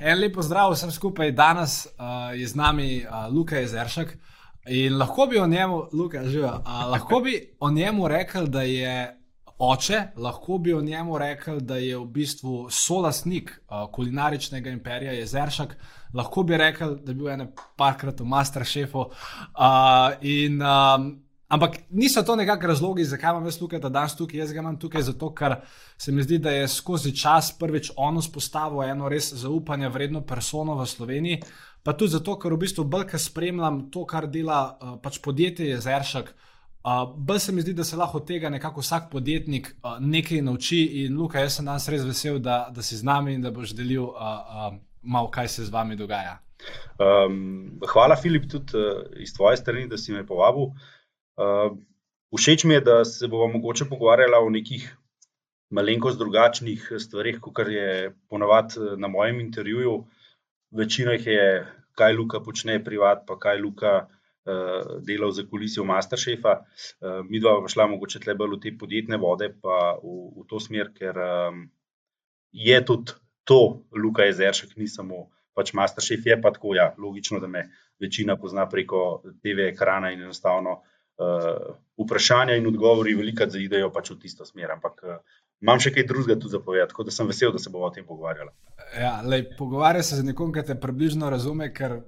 En lep pozdrav vsem skupaj. Danes uh, je z nami uh, Luka Jezeršek in lahko bi o njemu, Luka, živa, uh, lahko bi o njemu rekel, da je oče, lahko bi o njemu rekel, da je v bistvu solasnik uh, kulinaričnega imperija Jezeršek, lahko bi rekel, da je bil ene parkrat v Masterchefu. Uh, in, um, Ampak niso to nekakšni razlogi, zakaj imam jaz tukaj, da danes tukaj, jaz ga imam tukaj zato, ker se mi zdi, da je skozi čas prvič on vzpostavil eno res zaupanje vredno persono v Sloveniji, pa tudi zato, ker v bistvu bolj, ker spremljam to, kar dela uh, pač podjetje Jezeršek. Uh, bolj se mi zdi, da se lahko tega nekako vsak podjetnik uh, nekaj nauči. In Luka, jaz sem danes res vesel, da, da si z nami in da boš delil uh, uh, malo, kaj se z vami dogaja. Um, hvala, Filip, tudi uh, iz tvoje strani, da si me povabil. Uh, všeč mi je, da se bomo mogoče pogovarjali o nekih malenkost drugačnih stvarih, kot je ponavadi na mojem intervjuju. Večina jih je, kaj Luka počne privat, pa kaj Luka uh, dela za kulisijo Masterchefa. Uh, mi dva pa šla mogoče tle bolj v te podjetne vode, pa v, v to smer, ker um, je tudi to Luka Jezeršek, ni samo pač Masterchef, je pa tako, ja, logično, da me večina pozna preko TV ekrana in enostavno vprašanja in odgovori velikokrat zaidejo pač v tisto smer. Ampak uh, imam še kaj drugega tudi za povedati, tako da sem vesel, da se bomo o tem pogovarjali. Ja, Pogovarjaj se z nekom, ki te približno razume, ker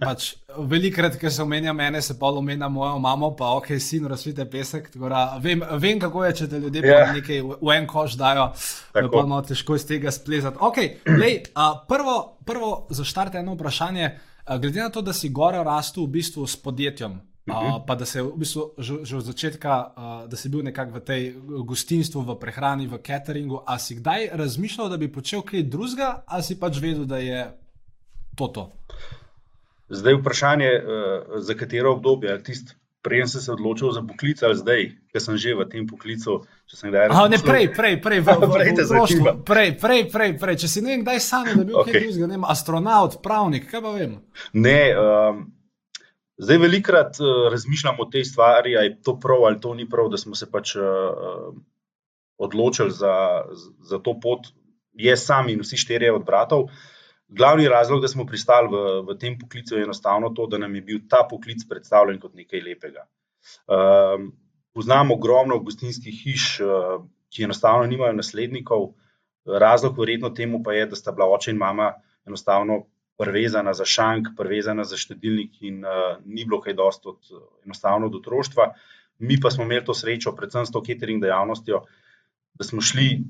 pač velikokrat, ker se omenja mene, se pa omenja mojo mamo, pa ok, sin, razvite pesek. Da, vem, vem, kako je, če te ljudje ja. nekaj v, v en koš dajo, da pa malo težko iz tega splezati. Okay, lej, uh, prvo, prvo zaštarte eno vprašanje. Uh, glede na to, da si gore rastel v bistvu s podjetjem, Uh, pa da se v bistvu že, že od začetka, uh, da si bil nekako v tej gostinstvu, v prehrani, v cateringu. A si kdaj razmišljal, da bi počel kaj drugega, ali si pač vedel, da je to to? Zdaj je vprašanje, uh, za katero obdobje. Tisti, prej sem se odločil za poklic, ali zdaj, ker sem že v tem poklicu. Aha, ne, prej, prej, prej, v, v, v, v prej, prej, prej, prej. Če si ne vem, kdaj sam, da bi bil okay. kaj drugega, ne vem, astronaut, pravnik, kaj pa vem. Ne. Um, Zdaj, velikrat uh, razmišljamo o tej stvari, ali je to prav ali to ni prav, da smo se pač uh, odločili za, za to pot, jaz sam in vsi štirje od bratov. Glavni razlog, da smo pristali v, v tem poklicu, je enostavno to, da nam je bil ta poklic predstavljen kot nekaj lepega. Uh, poznamo ogromno gostinskih hiš, uh, ki enostavno nimajo naslednikov. Razlog, verjetno, temu pa je, da sta bila oče in mama enostavno prevezana za šank, prevezana za štedilnik, in uh, ni bilo kaj dosto od, enostavno od otroštva. Mi pa smo imeli to srečo, predvsem s to catering dejavnostjo, da smo šli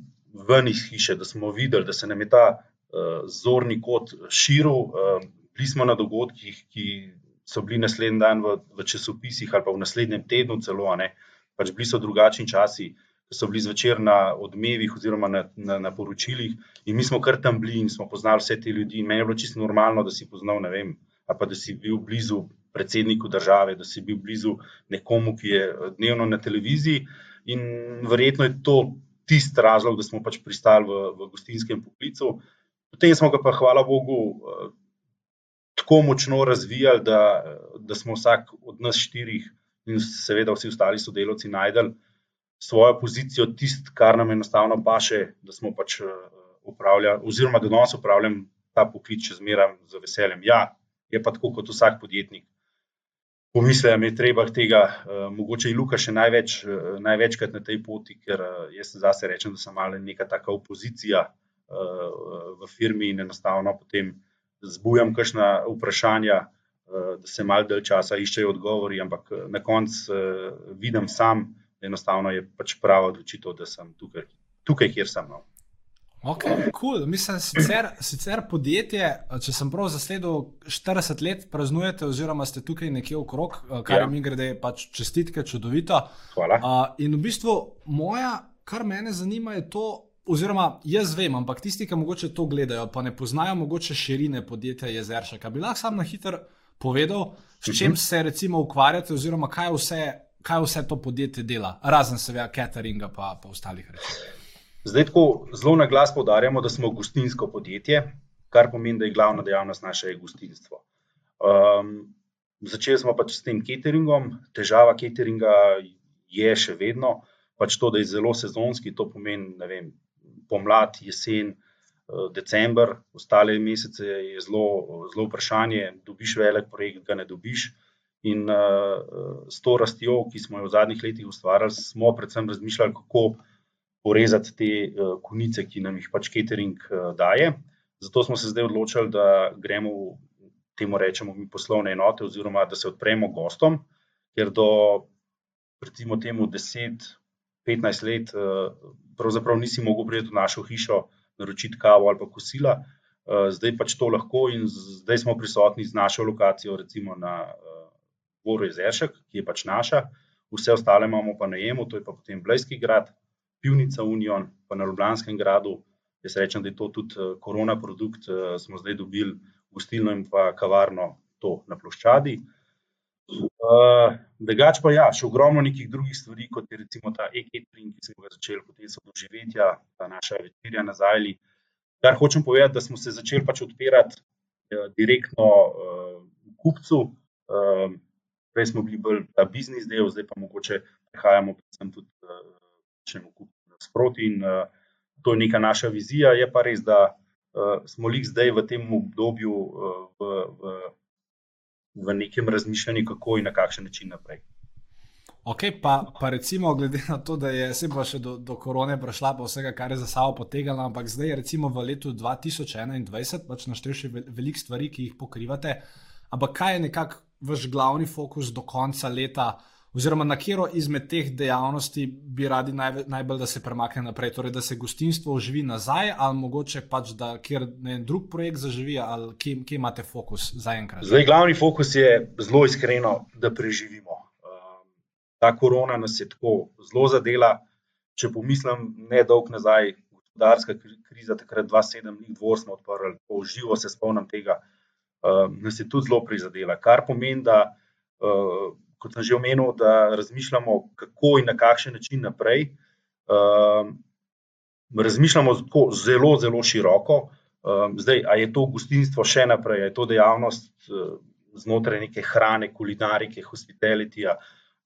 ven iz hiše, da smo videli, da se nam je ta uh, zorni kot širil. Uh, bili smo na dogodkih, ki so bili naslednji dan v, v časopisih ali pa v naslednjem tednu, celo ne. Pač bili so drugačni časi. Uh, so bili zvečer na odmevih oziroma na, na, na poročilih, in mi smo kar tam bili in smo poznali vse te ljudi. Meni je bilo čisto normalno, da si poznal, ne vem, pa da si bil blizu predsedniku države, da si bil blizu nekomu, ki je dnevno na televiziji. In verjetno je to tisti razlog, da smo pač pristali v, v gostinskem poklicu. Potem smo ga pa, hvala Bogu, tako močno razvijali, da, da smo vsak od nas štirih in seveda vsi ostali sodelavci najdel svojo pozicijo, tisto, kar nam enostavno paše, da smo pač eh, upravljali, oziroma da danes upravljam ta poklic, če zmeram z veseljem. Ja, je pa tako kot vsak podjetnik. Pomislim, da je treba tega, uh, mogoče je Luka še največ, uh, največkrat na tej poti, ker jaz zase rečem, da sem malo neka taka opozicija v firmi in enostavno potem zbujam kakšna vprašanja, da se mal del časa iščejo odgovori, ampak na koncu vidim sam, enostavno je pač prava odločitev, da sem tukaj, tukaj kjer sem. No. Ok, cool. Mislim, sicer, sicer podjetje, če sem prav zasledil, 40 let praznujete, oziroma ste tukaj nekje okrog, kar ja. mi grede, pač čestitke, čudovito. Hvala. Uh, in v bistvu, moja, kar mene zanima, je to, oziroma jaz vem, ampak tisti, ki mogoče to gledajo, pa ne poznajo mogoče širine podjetja Jezeršaka, bi lahko sam na hitro povedal, s čim mhm. se recimo ukvarjate, oziroma kaj vse, kaj vse to podjetje dela, razen seveda cateringa pa, pa ostalih reči. Zdaj tako zelo na glas povdarjamo, da smo gostinsko podjetje, kar pomeni, da je glavna dejavnost naše gostinstvo. Um, začeli smo pač s tem cateringom, težava cateringa je še vedno pač to, da je zelo sezonski, to pomeni vem, pomlad, jesen, eh, december, ostale mesece je zelo, zelo vprašanje. Dobiš velik projekt, ga ne dobiš. In uh, s to rastjo, ki smo jo v zadnjih letih ustvarjali, smo predvsem razmišljali, kako porezati te uh, konice, ki nam jih pač catering uh, daje. Zato smo se zdaj odločili, da gremo v temu rečemo mi poslovne enote, oziroma da se odpremo gostom, ker do recimo temu 10, 15 let, eh, pravzaprav nisi mogel priti v našo hišo, naročiti kavo ali pa kosila, eh, zdaj pač to lahko in zdaj smo prisotni z našo lokacijo, recimo na Voru eh, Jezeršek, ki je pač naša, vse ostale imamo pa najemu, to je pa potem Blejski grad, Pivnica Union, pa na Ljubljanskem gradu. Jaz rečem, da je to tudi korona produkt, smo zdaj dobili gostilno in pa kavarno to na ploščadi. Uh, Drugač pa ja, še ogromno nekih drugih stvari, kot je recimo ta e-catering, ki smo ga začeli potem so doživetja, ta naša večerja na Zajli. Kar hočem povedati, da smo se začeli pač odpirati uh, direktno uh, kupcu. Uh, prej smo bili bolj ta biznis del, zdaj pa mogoče prehajamo predvsem tudi uh, čemu kupcu nasproti in uh, to je neka naša vizija. Je pa res, da uh, smo lih zdaj v tem obdobju uh, v, v v nekem razmišljanju, kako in na kakšen način naprej. Ok, pa, pa recimo, glede na to, da je se pa še do, do korone prišla, pa vsega, kar je za sabo potegala, ampak zdaj je recimo v letu 2021, pač našteješ veliko stvari, ki jih pokrivate. Ampak kaj je nekako vaš glavni fokus do konca leta? oziroma na katero izmed teh dejavnosti bi radi najbolj, najbolj da se premakne naprej, torej da se gostinstvo oživi nazaj, ali mogoče pač da kjer ne drug projekt zaživi, ali kje, kje imate fokus zaenkrat? Zdaj, glavni fokus je zelo iskreno, da preživimo. Um, ta korona nas je tako zelo zadela. Če pomislim, ne dolg nazaj, gospodarska kriza, takrat 2-7 dni dvor smo odprli, po živo se spomnim tega, nas je tudi zelo prizadela. Kar pomeni, da uh, kot sem že omenil, da razmišljamo, kako in na kakšen način naprej. Um, razmišljamo zelo, zelo široko. Zdaj, a je to gostinstvo še naprej, a je to dejavnost uh, znotraj neke hrane, kulinarike, hospitalitija.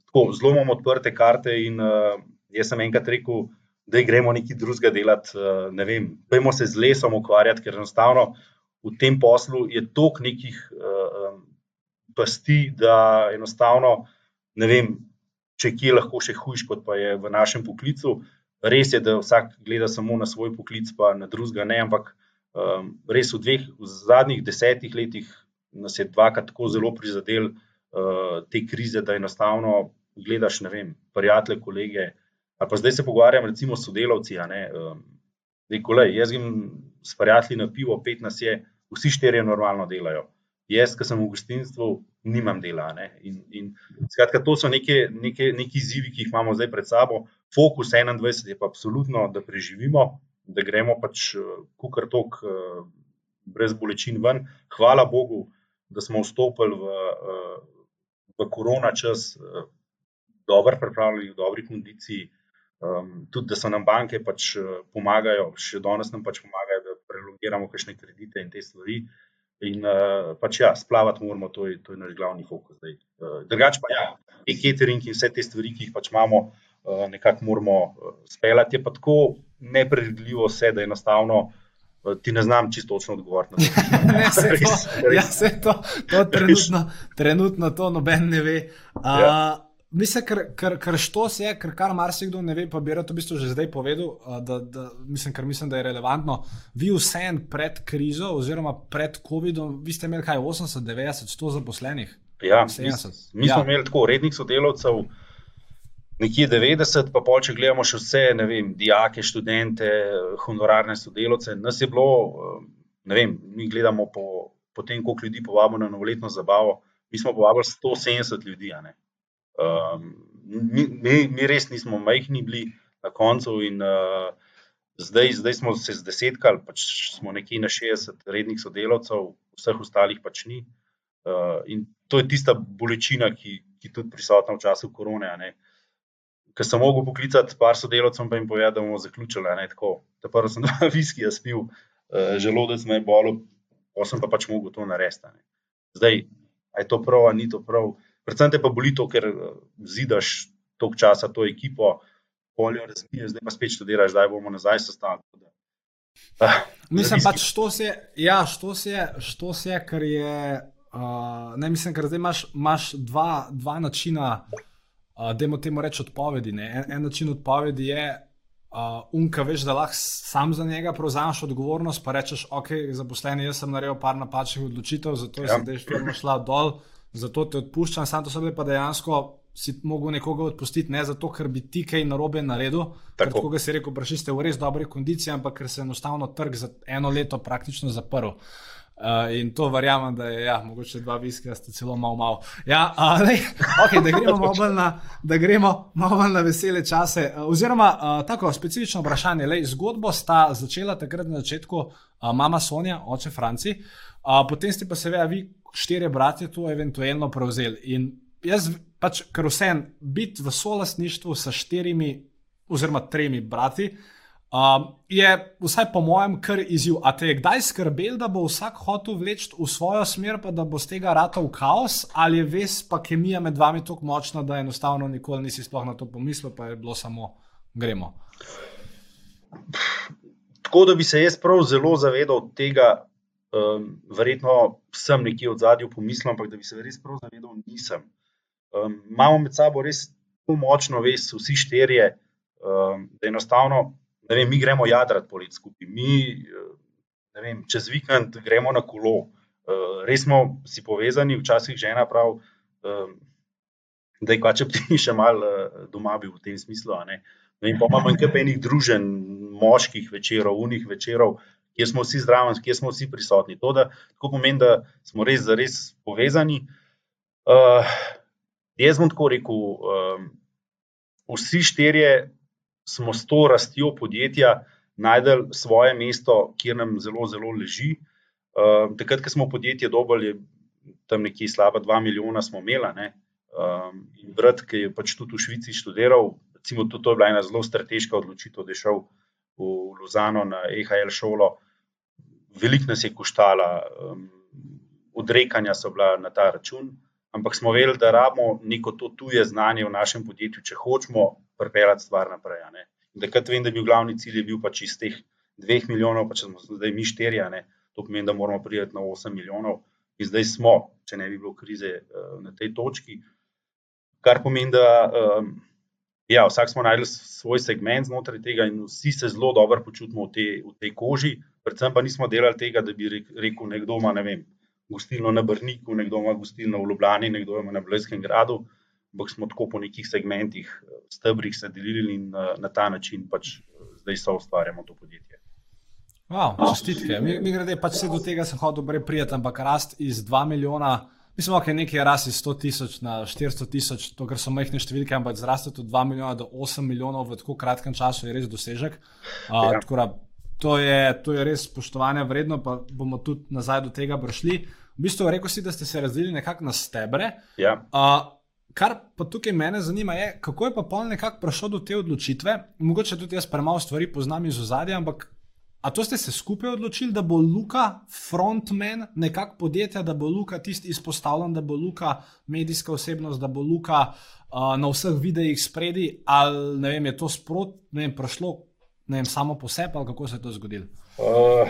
Tako zelo imamo odprte karte in uh, jaz sem enkrat rekel, da gremo nekaj drugega delati. Uh, ne vem, pojmo se z lesom ukvarjati, ker enostavno v tem poslu je toliko nekih. Uh, pasti, da enostavno ne vem, če kje lahko še hujš, kot pa je v našem poklicu. Res je, da vsak gleda samo na svoj poklic, pa na drugega ne, ampak um, res v dveh, v zadnjih desetih letih nas je dvakrat tako zelo prizadel uh, te krize, da enostavno gledaš, ne vem, prijatelje, kolege. Ali pa zdaj se pogovarjam, recimo, s sodelavci. Um, Kolej, jaz grem s prijatelji na pivo, pet nas je, vsi štirje normalno delajo jaz, ki sem v gostinstvu, nimam dela. In, in, skratka, to so neke, neke, neki izzivi, ki jih imamo zdaj pred sabo. Fokus 21 je pa absolutno, da preživimo, da gremo pač kukar tok, brez bolečin ven. Hvala Bogu, da smo vstopili v, v korona čas, dobro pripravljeni, v dobri kondiciji. Um, tudi, da so nam banke pač pomagajo, še danes nam pač pomagajo, da prelongiramo kakšne kredite in te stvari. In uh, pač ja, splavati moramo, to je, to je naš glavni fokus. Uh, eh, drugač pa ja, je catering in vse te stvari, ki jih pač imamo, uh, nekako moramo uh, speljati. Je pa tako nepredvidljivo vse, da enostavno uh, ti ne znam čisto točno odgovoriti. ne, se to, ja, se to, to trenutno, trenutno to noben ne ve. Uh, ja. Mislim, ker, ker, ker štos je, ker kar marsikdo ne ve, pa bi rad v bistvu že zdaj povedal, da, da mislim, ker mislim, da je relevantno. Vi vsem pred krizo oziroma pred COVID-om, vi ste imeli kaj 80, 90, 100 zaposlenih? Ja, 70. Mi, mi ja. smo imeli tako rednih sodelavcev, nekje 90, pa pol, če gledamo še vse, ne vem, dijake, študente, honorarne sodelavce. Nas je bilo, ne vem, mi gledamo po, po tem, koliko ljudi povabimo na novoletno zabavo. Mi smo povabili 170 ljudi, ne. Um, mi, mi, mi res nismo majhni bili na koncu, in uh, zdaj, zdaj smo se zdesetkali, pač smo nekje na 60 rednih sodelavcev, vseh ostalih pač ni. Uh, in to je tista bolečina, ki, je tudi prisotna v času korone. Ker sem mogel poklicati par sodelavcev in povedati, da bomo zaključili. Ta prvi sem dva viski, jaz pil, uh, želodec me je bolel, pa sem pa pač mogel to narediti. Zdaj, je to prav, ni to prav. Predvsem te pa boli to, ker zidaš toliko časa to ekipo, polje razbije, zdaj pa spet študiraš, zdaj bomo nazaj sestavljali. Uh, mislim, pač to se ja, to se je, to se ker je. Uh, ne, mislim, ker zdaj imaš, imaš dva, dva načina, uh, da imamo temu reči odpovedi. En, en način odpovedi je, uh, unka veš, da lahko sam za njega prevzameš odgovornost, pa rečeš, ok, zaposleni, jaz sem naredil par napačnih odločitev, zato ja. je zdaj firma šla dol, zato te odpuščam, sam to sebe pa dejansko si mogel nekoga odpustiti, ne zato, ker bi ti kaj narobe naredil, tako kot si rekel, praši ste v res dobri kondiciji, ampak ker se je enostavno trg za eno leto praktično zaprl. Uh, in to verjamem, da je, ja, mogoče dva viska, sta celo malo, malo. Ja, uh, lej, okay, da gremo malo na, gremo malo na vesele čase. Uh, oziroma, uh, tako specifično vprašanje. Lej, zgodbo sta začela takrat na začetku uh, mama Sonja, oče Franci, uh, potem ste pa seveda vi, štirje bratje, to eventualno prevzeli. In jaz, pač, ker vsem biti v solastništvu s štirimi, oziroma tremi brati, um, je vsaj po mojem kar izziv. A te je kdaj skrbel, da bo vsak hotel vleči v svojo smer, pa da bo z tega rata v kaos, ali je ves pa kemija med vami tako močna, da enostavno nikoli nisi sploh na to pomislil, pa je bilo samo gremo. Tako da bi se jaz prav zelo zavedal tega, um, verjetno sem nekje v zadju pomislil, ampak da bi se res prav zavedal, nisem. Um, imamo med sabo res tako močno vez, vsi štirje, um, da enostavno, ne vem, mi gremo jadrat polet skupaj. Mi, ne vem, čez vikend gremo na kolo. Uh, res smo si povezani, včasih žena pravi, um, da je kvače ti še malo uh, doma bil v tem smislu. Ne vem, pa imamo nekaj enih družen, moških večerov, unih večerov. Kjer smo vsi zdravi, kjer smo vsi prisotni. To, da, tako pomeni, da smo res, res povezani. Uh, Jaz bom tako rekel, um, vsi štirje smo s to rastjo podjetja najdel svoje mesto, kjer nam zelo, zelo leži. Um, takrat, ko smo podjetje dobili, tam nekje slaba dva milijona smo imeli. Um, in brat, ki je pač tudi v Švici študiral, recimo, to, to je bila ena zelo strateška odločitev, da je šel v Luzano na EHL šolo. Veliko nas je koštala, um, odrekanja so bila na ta račun ampak smo vedeli, da rabimo neko to tuje znanje v našem podjetju, če hočemo pripeljati stvar naprej. Takrat vem, da bi glavni cilj bil pač iz teh dveh milijonov, pa če smo zdaj mi štirje, to pomeni, da moramo priti na osem milijonov. In zdaj smo, če ne bi bilo krize eh, na tej točki. Kar pomeni, da um, ja, vsak smo našli svoj segment znotraj tega, in vsi se zelo dobro počutimo v, te, v tej koži. Predvsem pa nismo delali tega, da bi rekel nekdo, ma, ne vem, gostilno na Brniku, nekdo ima gostilno v Ljubljani, nekdo ima na Blejskem gradu. Ampak smo tako po nekih segmentih, stebrih se delili in na, na ta način pač zdaj so ustvarjamo to podjetje. Wow, čestitke. Mi, mi grede pač se do tega sem prej prijeti, ampak rast iz 2 milijona, mislim, da okay, je nekaj rast iz 100 tisoč na 400 tisoč, to, kar so majhne številke, ampak zraste od 2 milijona do 8 milijonov v tako kratkem času je res dosežek. Uh, ja. To je, to je res spoštovanja vredno, pa bomo tudi nazaj do tega prišli. V bistvu, rekel si, da ste se razdelili nekako na stebre. Ja. Uh, kar pa tukaj mene zanima, je, kako je pa pol nekako prišel do te odločitve. Mogoče tudi jaz premalo stvari poznam iz ozadja, ampak a to ste se skupaj odločili, da bo Luka frontman nekako podjetja, da bo Luka tisti izpostavljen, da bo Luka medijska osebnost, da bo Luka uh, na vseh videih spredi, ali ne vem, je to sprot, ne vem, prišlo vem, samo po sebi, ali kako se je to zgodilo? Uh,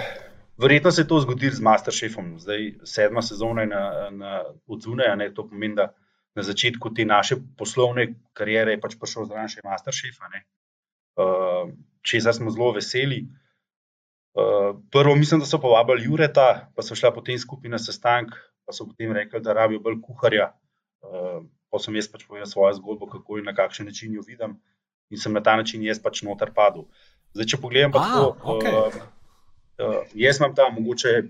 verjetno se je to zgodilo z Masterchefom. Zdaj, sedma sezona je na, na odzune, to pomeni, da na začetku te naše poslovne kariere je pač prišel zraven še Masterchef. Uh, če zdaj smo zelo veseli. Uh, prvo, mislim, da so povabili Jureta, pa so šla potem skupaj na sestanek, pa so potem rekli, da rabijo bolj kuharja. Uh, pa sem jaz pač povedal svojo zgodbo, kako in na kakšen način jo vidim, in sem na ta način jaz pač noter padel. Zdaj, če pogledam, pa tako, okay. uh, uh, jaz imam tam mogoče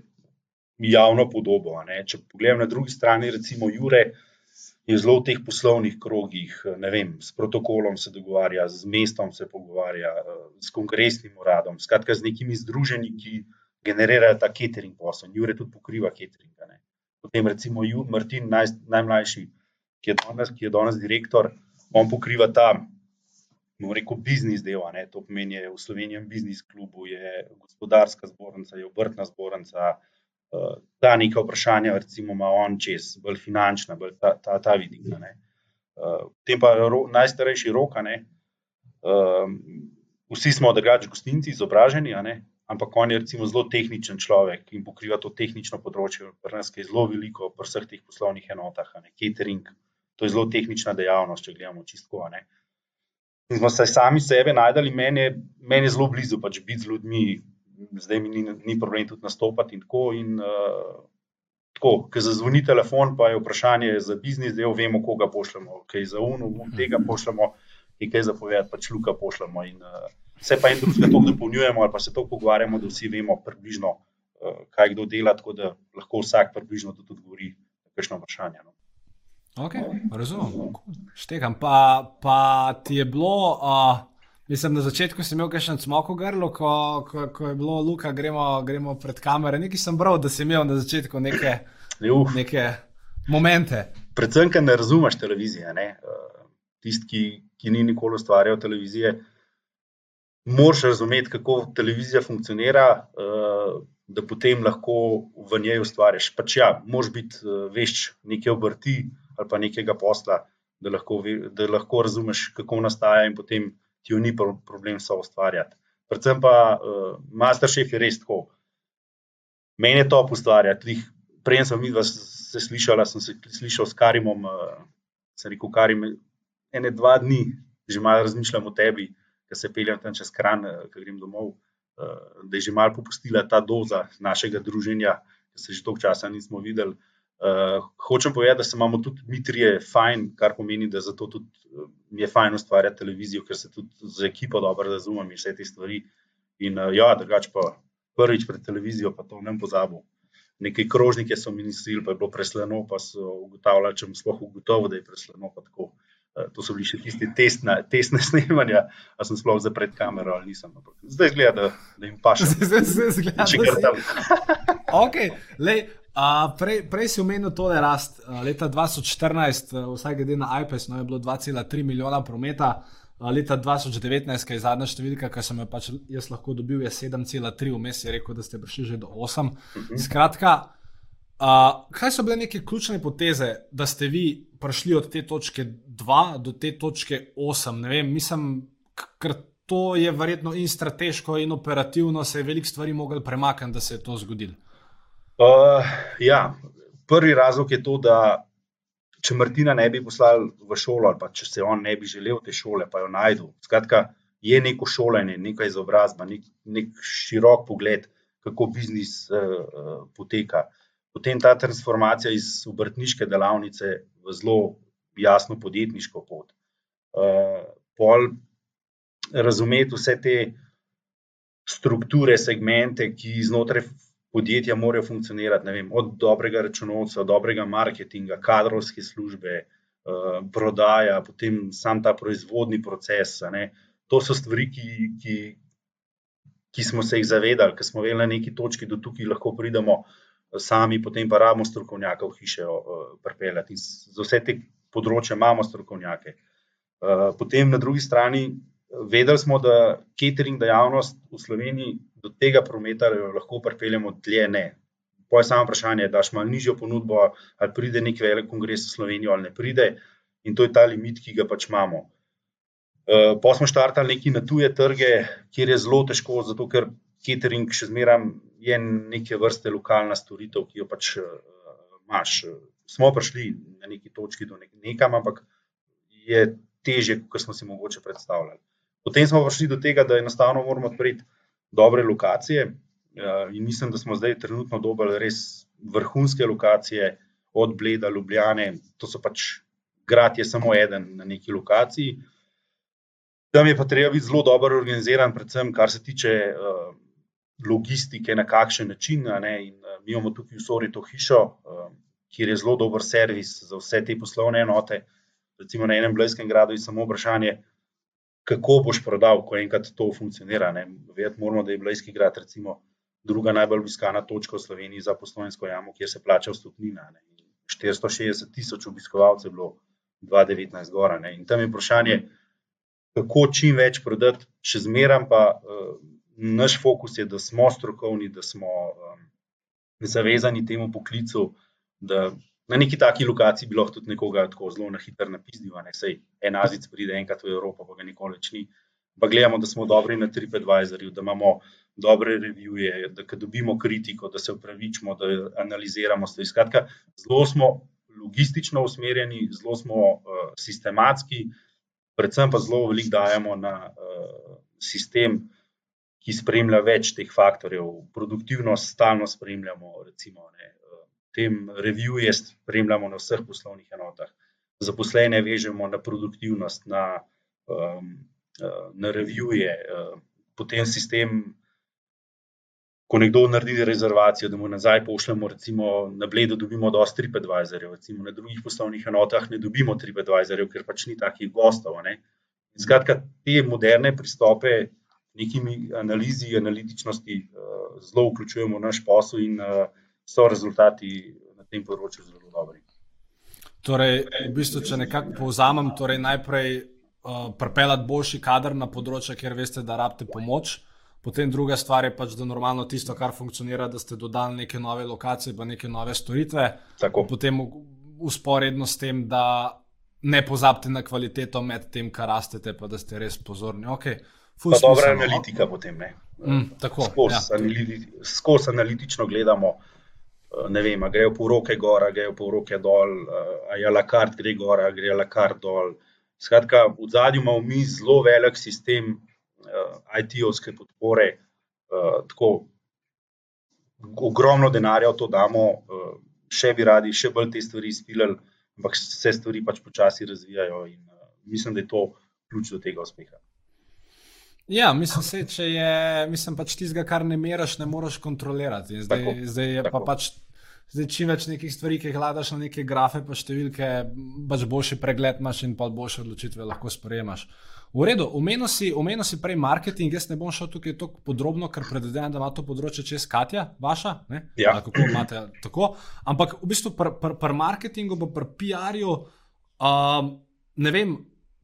javno podobo. Če pogledam na drugi strani, recimo Jure, je zelo v teh poslovnih krogih, ne vem, s protokolom se dogovarja, z mestom se pogovarja, s kongresnim uradom, skratka, z nekimi združenji, ki generirajo ta catering posel. Jure tudi pokriva catering. Ne. Potem recimo Martin, naj, najmlajši, ki je, danes, ki je danes direktor, on pokriva ta, bomo rekel, biznis del. To pomeni, je v Sloveniji biznis klubu, je gospodarska zbornica, je obrtna zbornica, ta neka vprašanja, recimo, ima on čez, bolj finančna, bolj ta, ta, ta vidik. Potem pa ro, najstarejši rok, vsi smo drugače gostinci, izobraženi, ampak on je recimo zelo tehničen človek in pokriva to tehnično področje, pri nas je zelo veliko, pri vseh teh poslovnih enotah, catering, to je zelo tehnična dejavnost, če gledamo čisto. In smo se sami sebe najdali, meni je, meni je zelo blizu pač biti z ljudmi, zdaj mi ni, ni problem tudi nastopati in tako. In, uh, tako, ko zazvoni telefon, pa je vprašanje za biznis, da vemo, koga pošljemo, kaj za UNO, tega pošljemo, in kaj za povedati, pač Luka pošljemo. In, uh, vse pa en drugega to dopolnjujemo, ali pa se to pogovarjamo, da vsi vemo približno, uh, kaj kdo dela, tako da lahko vsak približno tudi odgovori na kakšno vprašanje. No. Ok, razumem. Štekam. Pa, pa ti je bilo. Uh... Mislim, na začetku si imel še en smok v grlu, ko, ko, ko je bilo, Luka, gremo, gremo pred kamere. Nekaj sem bral, da si imel na začetku neke, neke momente. Predvsem, ker ne razumeš televizije. Ne? Eh, tisti, ki, ki ni nikoli ustvarjal televizije, moraš razumeti, kako televizija funkcionira, eh, da potem lahko v njej ustvarjaš. Pač ja, moraš biti eh, vešč neke obrti ali pa nekega posla, da lahko, da lahko razumeš, kako nastaja in potem ti jo ni problem so ustvarjati. Predvsem pa uh, Masterchef je res tako. Meni je to ustvarjati. Prej sem videl, se slišala, sem se slišal s Karimom, uh, sem rekel, Karim, ene dva dni, že malo razmišljam o tebi, ker se peljem tam čez kran, uh, ker grem domov, uh, da je že malo popustila ta doza našega druženja, ker se že dolgo časa nismo videli. Uh, hočem povedati, da se imamo tudi mi trije fajn, kar pomeni, da zato tudi uh, je fajn ustvarjati televizijo, ker se tudi z ekipo dobro razumem in vse te stvari. In uh, ja, drugače pa prvič pred televizijo, pa to ne pozabil. Nekaj krožnike so mi nisili, pa je bilo presleno, pa so ugotavljali, če mu sploh ugotovo, da je presleno. To so bili še tisti testne snemanja, ali sem sploh za pred kamero ali nisem. Zdaj zgleda, da, da jim paše. Zdaj zgleda, da jim paše. okay, prej, prej si omenil tole rast. Uh, leta 2014, uh, vsaj glede na iPad, no, je bilo 2,3 milijona prometa. Uh, leta 2019, ki je zadnja številka, ki sem jo pač jaz lahko dobil, je 7,3, vmes je rekel, da ste prišli že do 8. Mhm. Skratka, uh, kaj so bile neke ključne poteze, da ste vi prišli od te točke 2 do te točke 8? Ne vem, mislim, ker to je verjetno in strateško, in operativno se je veliko stvari mogli premakniti, da se je to zgodilo. Uh, ja, prvi razlog je to, da če Martina ne bi poslal v šolo, ali pa če se on ne bi želel te šole, pa jo najdu. Skratka, je neko šolanje, neka izobrazba, nek, nek širok pogled, kako biznis uh, poteka. Potem ta transformacija iz obrtniške delavnice v zelo jasno podjetniško pot. Uh, pol razumeti vse te strukture, segmente, ki znotraj podjetja morajo funkcionirati, vem, od dobrega računovca, dobrega marketinga, kadrovske službe, uh, prodaja, potem sam ta proizvodni proces. To so stvari, ki, ki, ki smo se jih zavedali, ker smo vedeli na neki točki, da tukaj lahko pridemo eh, sami, potem pa rabimo strokovnjake v hiše uh, pripeljati. In za vse te področje imamo strokovnjake. Potem na drugi strani vedeli smo, da catering dejavnost v Sloveniji do tega prometa lahko pripeljemo dlje. Ne. Poje samo vprašanje, da imaš malo nižjo ponudbo, ali pride nek velik kongres v Slovenijo ali ne pride, in to je ta limit, ki ga pač imamo. Uh, pa smo štartali neki na tuje trge, kjer je zelo težko, zato ker catering še zmeraj je neke vrste lokalna storitev, ki jo pač uh, imaš. Smo prišli na neki točki do nek nekam, ampak je teže, kot smo si mogoče predstavljali. Potem smo prišli do tega, da enostavno moramo odpreti dobre lokacije. Eh, in mislim, da smo zdaj trenutno dobili res vrhunske lokacije, od Bleda, Ljubljane. To so pač grad, je samo eden na neki lokaciji. Tam je pa treba biti zelo dobro organiziran, predvsem kar se tiče uh, logistike, na kakšen način. In, uh, mi imamo tukaj v Sori to hišo, uh, kjer je zelo dober servis za vse te poslovne enote. Recimo na enem Blejskem gradu je samo vprašanje, kako boš prodal, ko enkrat to funkcionira. Vedeti moramo, da je Blejski grad recimo druga najbolj obiskana točka v Sloveniji za poslovniško jamo, kjer se plača vstopnina. 460 tisoč obiskovalcev je bilo 2019 gora. Ne. In tam je vprašanje, kako čim več prodati, še zmeraj pa uh, naš fokus je, da smo strokovni, da smo um, zavezani temu poklicu, da na neki taki lokaciji bi lahko tudi nekoga tako zelo na hitro napisnil, ne sej en azic pride enkrat v Evropo, pa ga nikoli več ni. Pa gledamo, da smo dobri na TripAdvisorju, da imamo dobre revije, da dobimo kritiko, da se upravičimo, da analiziramo stvari. Skratka, zelo smo logistično usmerjeni, zelo smo uh, sistematski, predvsem pa zelo veliko dajemo na uh, sistem, ki spremlja več teh faktorjev. Produktivnost stalno spremljamo, recimo, ne, tem revije spremljamo na vseh poslovnih enotah. Zaposlene vežemo na produktivnost, na, um, na revije, um, potem sistem. Ko nekdo naredi rezervacijo, da mu nazaj pošljemo, recimo na Bledu, dobimo dosti TripAdvisorjev, recimo na drugih poslovnih enotah ne dobimo TripAdvisorjev, ker pač ni takih gostov. Skratka, te moderne pristope, nekimi analizi, analitičnosti, uh, zelo vključujemo v naš posel in uh, so rezultati na tem področju zelo dobri. Torej, v bistvu, če nekako povzamem, torej najprej uh, pripeljati boljši kader na področje, kjer veste, da rabite pomoč. Potem druga stvar je pač, da normalno tisto, kar funkcionira, da ste dodali neke nove lokacije, pa neke nove storitve. Tako. Potem usporedno s tem, da ne pozabite na kvaliteto med tem, kar rastete, pa da ste res pozorni. Okay. Pa dobra analitika potem. Mm, tako. Skozi ja. analiti, skos analitično gledamo. Eh, ne vem, grejo po roke gor, grejo po roke dol, a je la kart gre gor, a gre la kart dol. Skratka, v zadnjem imamo mi zelo velik sistem uh, IT-ovske podpore, uh, tako ogromno denarja v to damo, uh, še bi radi, še bolj te stvari izpilili, ampak se stvari pač počasi razvijajo in uh, mislim, da je to ključ do tega uspeha. Ja, mislim, se, če je mislim, pač tistega, kar ne meraš, ne moreš kontrolirati. Zdaj, tako, zdaj je tako. pa pač. Zdaj, čim več nekih stvari, ki jih gladaš na neke grafe, pa številke, pač boljši pregled imaš in pa boljše odločitve lahko sprejemaš. V redu, omenil si, omenil si prej marketing, jaz ne bom šel tukaj tako podrobno, ker predvidevam, da ima to področje čez Katja, vaša. Ja. Kako imate tako? Ampak v bistvu pri pr, pr marketingu, pa pri PR-ju, um, ne vem,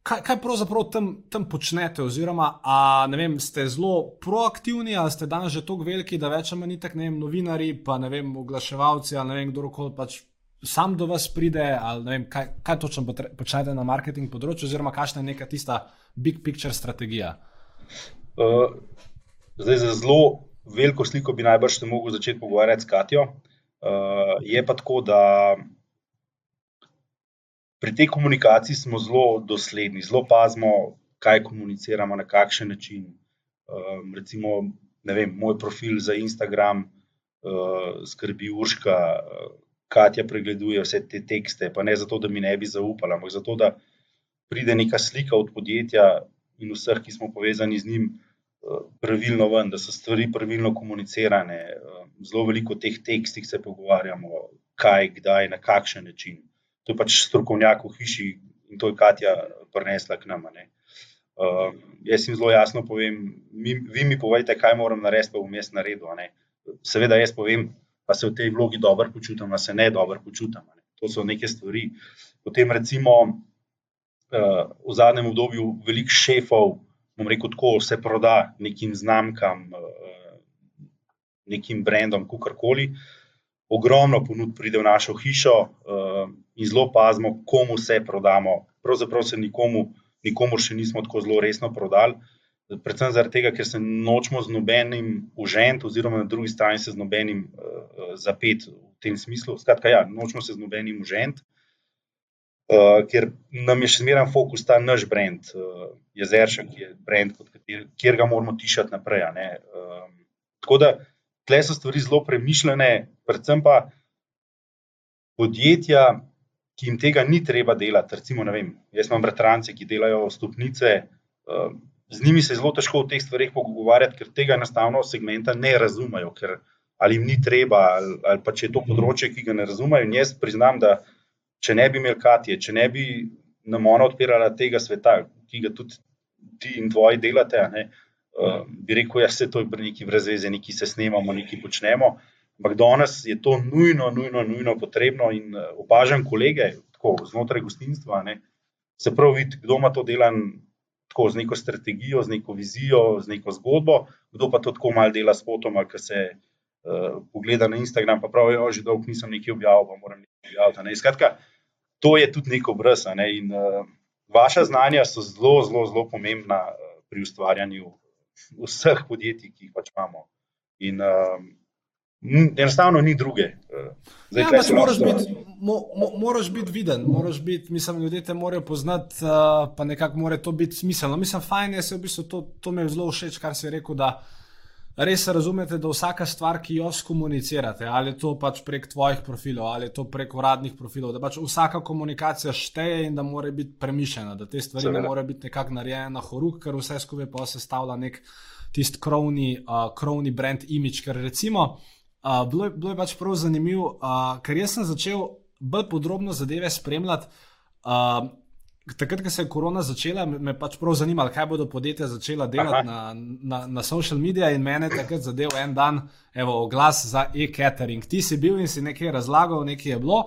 kaj, kaj pravzaprav tam, tam počnete? Oziroma, a, vem, ste zelo proaktivni, ali ste danes že tako veliki, da več ali tako novinari, pa ne vem, oglaševalci ali ne vem, kdorkoli pač sam do vas pride, ali vem, kaj, kaj točno počnete na marketing področju, oziroma kakšna je neka tista big picture strategija. Uh, zdaj, za zelo veliko sliko bi najbrž te mogel začeti pogovarjati s Katijo. Uh, je pa tako, da pri tej komunikaciji smo zelo dosledni, zelo pazimo, kaj komuniciramo, na kakšen način. Um, recimo, vem, moj profil za Instagram uh, skrbi Urška, uh, Katja pregleduje vse te tekste, pa ne zato, da mi ne bi zaupala, ampak zato, da pride neka slika od podjetja in vseh, ki smo povezani z njim. Pravilno ven, da so stvari pravilno komunicirane. Zelo veliko teh tekstih se pogovarjamo, kaj, kdaj, na kakšen način to je pač strokovnjak v hiši in to je Katja prinesla k nam. Uh, jaz jim zelo jasno povem, mi, vi mi povejte, kaj moram narediti, pa vmes naredil. Seveda, jaz povem, pa se v tej vlogi dobro počutim, pa se ne dobro počutim. Ne? To so neke stvari. Potem, recimo, uh, v zadnjem obdobju veliko šefov, bom rekel, tako se proda nekim znamkam, uh, nekim brendom, kakorkoli. Ogromno ponud pride v našo hišo, uh, in zelo pazimo, komu se prodamo. Pravzaprav se nikomu, nikomu še nismo tako zelo resno prodali. Predvsem tega, ker se nočemo z nobenim užent, oziroma na drugi strani se z nobenim uh, zapet v tem smislu. Skratka, ja, nočemo se z nobenim užent, uh, ker nam je še zmeraj fokus ta naš brand, uh, Jezeršek, ki je brand, kater, kjer ga moramo tišati naprej. Uh, tako da, tle so stvari zelo premišljene, predvsem pa podjetja, ki jim tega ni treba delati. Recimo, vem, jaz imam bratrance, ki delajo stopnice, z njimi se je zelo težko o teh stvarih pogovarjati, ker tega enostavno segmenta ne razumejo, ker ali jim ni treba, ali, ali pa če je to področje, ki ga ne razumejo. In jaz priznam, da če ne bi imel Katije, če ne bi nam ona odpirala tega sveta, ki ga tudi ti in tvoji delate, ne, uh, bi rekel, da ja, se to je neki brez veze, neki se snemamo, neki počnemo. Ampak danes je to nujno, nujno, nujno potrebno in uh, opažam kolege tako, znotraj gostinstva. Ne, se pravi, vidi, kdo ima to delan. Tako, z neko strategijo, z neko vizijo, z neko zgodbo, kdo pa to tako malo dela s fotoma, ki se uh, pogleda na Instagram, pa pravijo, da že dolgo nisem nekaj objavil, pa moram nekaj objaviti. Skratka, to je tudi neko brez. Ne? In uh, vaša znanja so zelo, zelo, zelo pomembna pri ustvarjanju vseh podjetij, ki jih pač imamo. In uh, enostavno ni druge. Zdaj, ja, pač moraš, biti, mo, mo, moraš biti viden, moraš biti, mislim, ljudje te morajo poznati, uh, pa nekako mora to biti smiselno. Mislim, fajn je se v bistvu to, to mi je zelo všeč, kar si rekel. Da, res razumete, da vsaka stvar, ki jo skomunicirate, ali je to pač prek tvojih profilov, ali je to prek uradnih profilov, da pač vsaka komunikacija šteje in da mora biti premišljena, da te stvari Seveda. ne more biti nekako narejene na horuk, ker vse skupaj pa se stavlja nek tisti krovni, uh, krovni brand image. Ker recimo, uh, bilo, je, bilo je pač prav zanimivo, uh, ker jaz sem začel bolj podrobno zadeve spremljati. Uh, Takrat, ko se je korona začela, me pač prav zanimalo, kaj bodo podjetja začela delati na, na, na social medije. In mene takrat zadev en dan, evo, oglas za e-catering. Ti si bil in si nekaj razlagal, nekaj je bilo.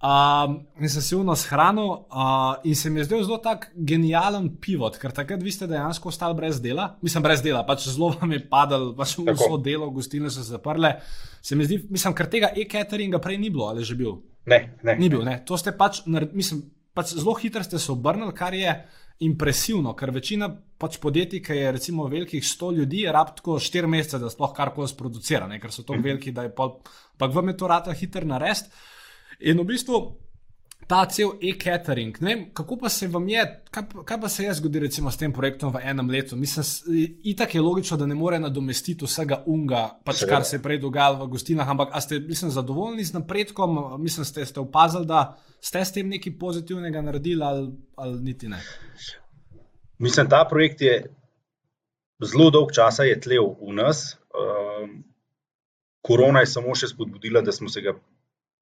Um, in sem se uno shranil, uh, in se mi je zdel zelo tak genijalen pivot, ker takrat vi ste dejansko ostali brez dela. Mislim, brez dela, pač zelo vam je padalo, pač vso delo, gostilne so se zaprle. Se mi zdi, mislim, ker tega e-cateringa prej ni bilo, ali že bil? Ne, ne. Ni bil, ne. To ste pač, mislim pač zelo hitro ste se obrnili, kar je impresivno, ker večina pač podjetij, ki je recimo velikih 100 ljudi, je rab tako 4 mesece, da sploh karkoli sproducira, ne? ker so tako mhm. veliki, da je pa, pa vam je to rata hiter narediti. In v bistvu ta cel e-catering, kako pa se vam je, kaj, kaj pa se je zgodilo recimo s tem projektom v enem letu? Mislim, itak je logično, da ne more nadomestiti vsega unga, pač kar se je prej dogajalo v gostinah, ampak ste, mislim, zadovoljni z napredkom, mislim, ste, ste opazili, da ste s tem nekaj pozitivnega naredili, ali, ali niti ne? Mislim, ta projekt je zelo dolg časa tlel v nas. Um, korona je samo še spodbudila, da smo se ga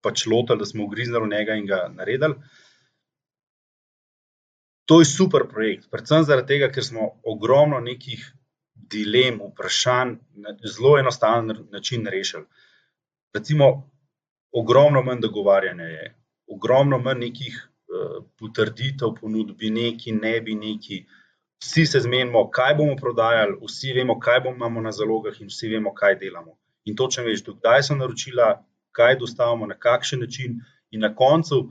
pač lotili, da smo ugriznili v njega in ga naredili. To je super projekt, predvsem tega, ker smo ogromno nekih dilem, vprašanj na zelo enostaven način rešili. Recimo, ogromno manj dogovarjanja je, ogromno manj nekih uh, potrditev, ponudbi, neki, ne bi neki. Vsi se zmenimo, kaj bomo prodajali, vsi vemo, kaj bomo na zalogah, in vsi vemo, kaj delamo. In točno veš, kdaj so naročila, kaj dostavimo, na kakšen način. In na koncu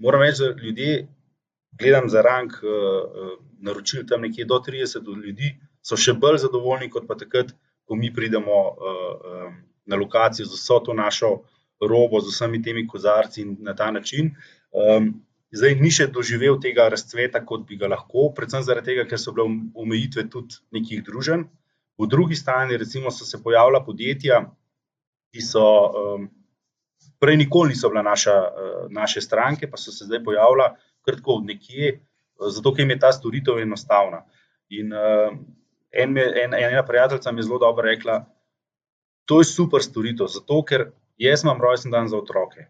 moram reči, da ljudje, gledam za rang, uh, naročili tam nekje do 30 ljudi, so še bolj zadovoljni, kot pa takrat, ko mi pridemo uh, um, na lokacijo z vso to našo robo z vsemi temi kozarci in na ta način. Um, zdaj ni še doživel tega razcveta, kot bi ga lahko, predvsem zaradi tega, ker so bile omejitve tudi nekih družen. V drugi strani, recimo, so se pojavila podjetja, ki so um, prej nikoli niso bila naša, uh, naše stranke, pa so se zdaj pojavila kratko od nekje, zato ker jim je ta storitev enostavna. In uh, en, en, ena prijateljica mi je zelo dobro rekla, to je super storitev, zato ker jaz imam rojsten dan za otroke.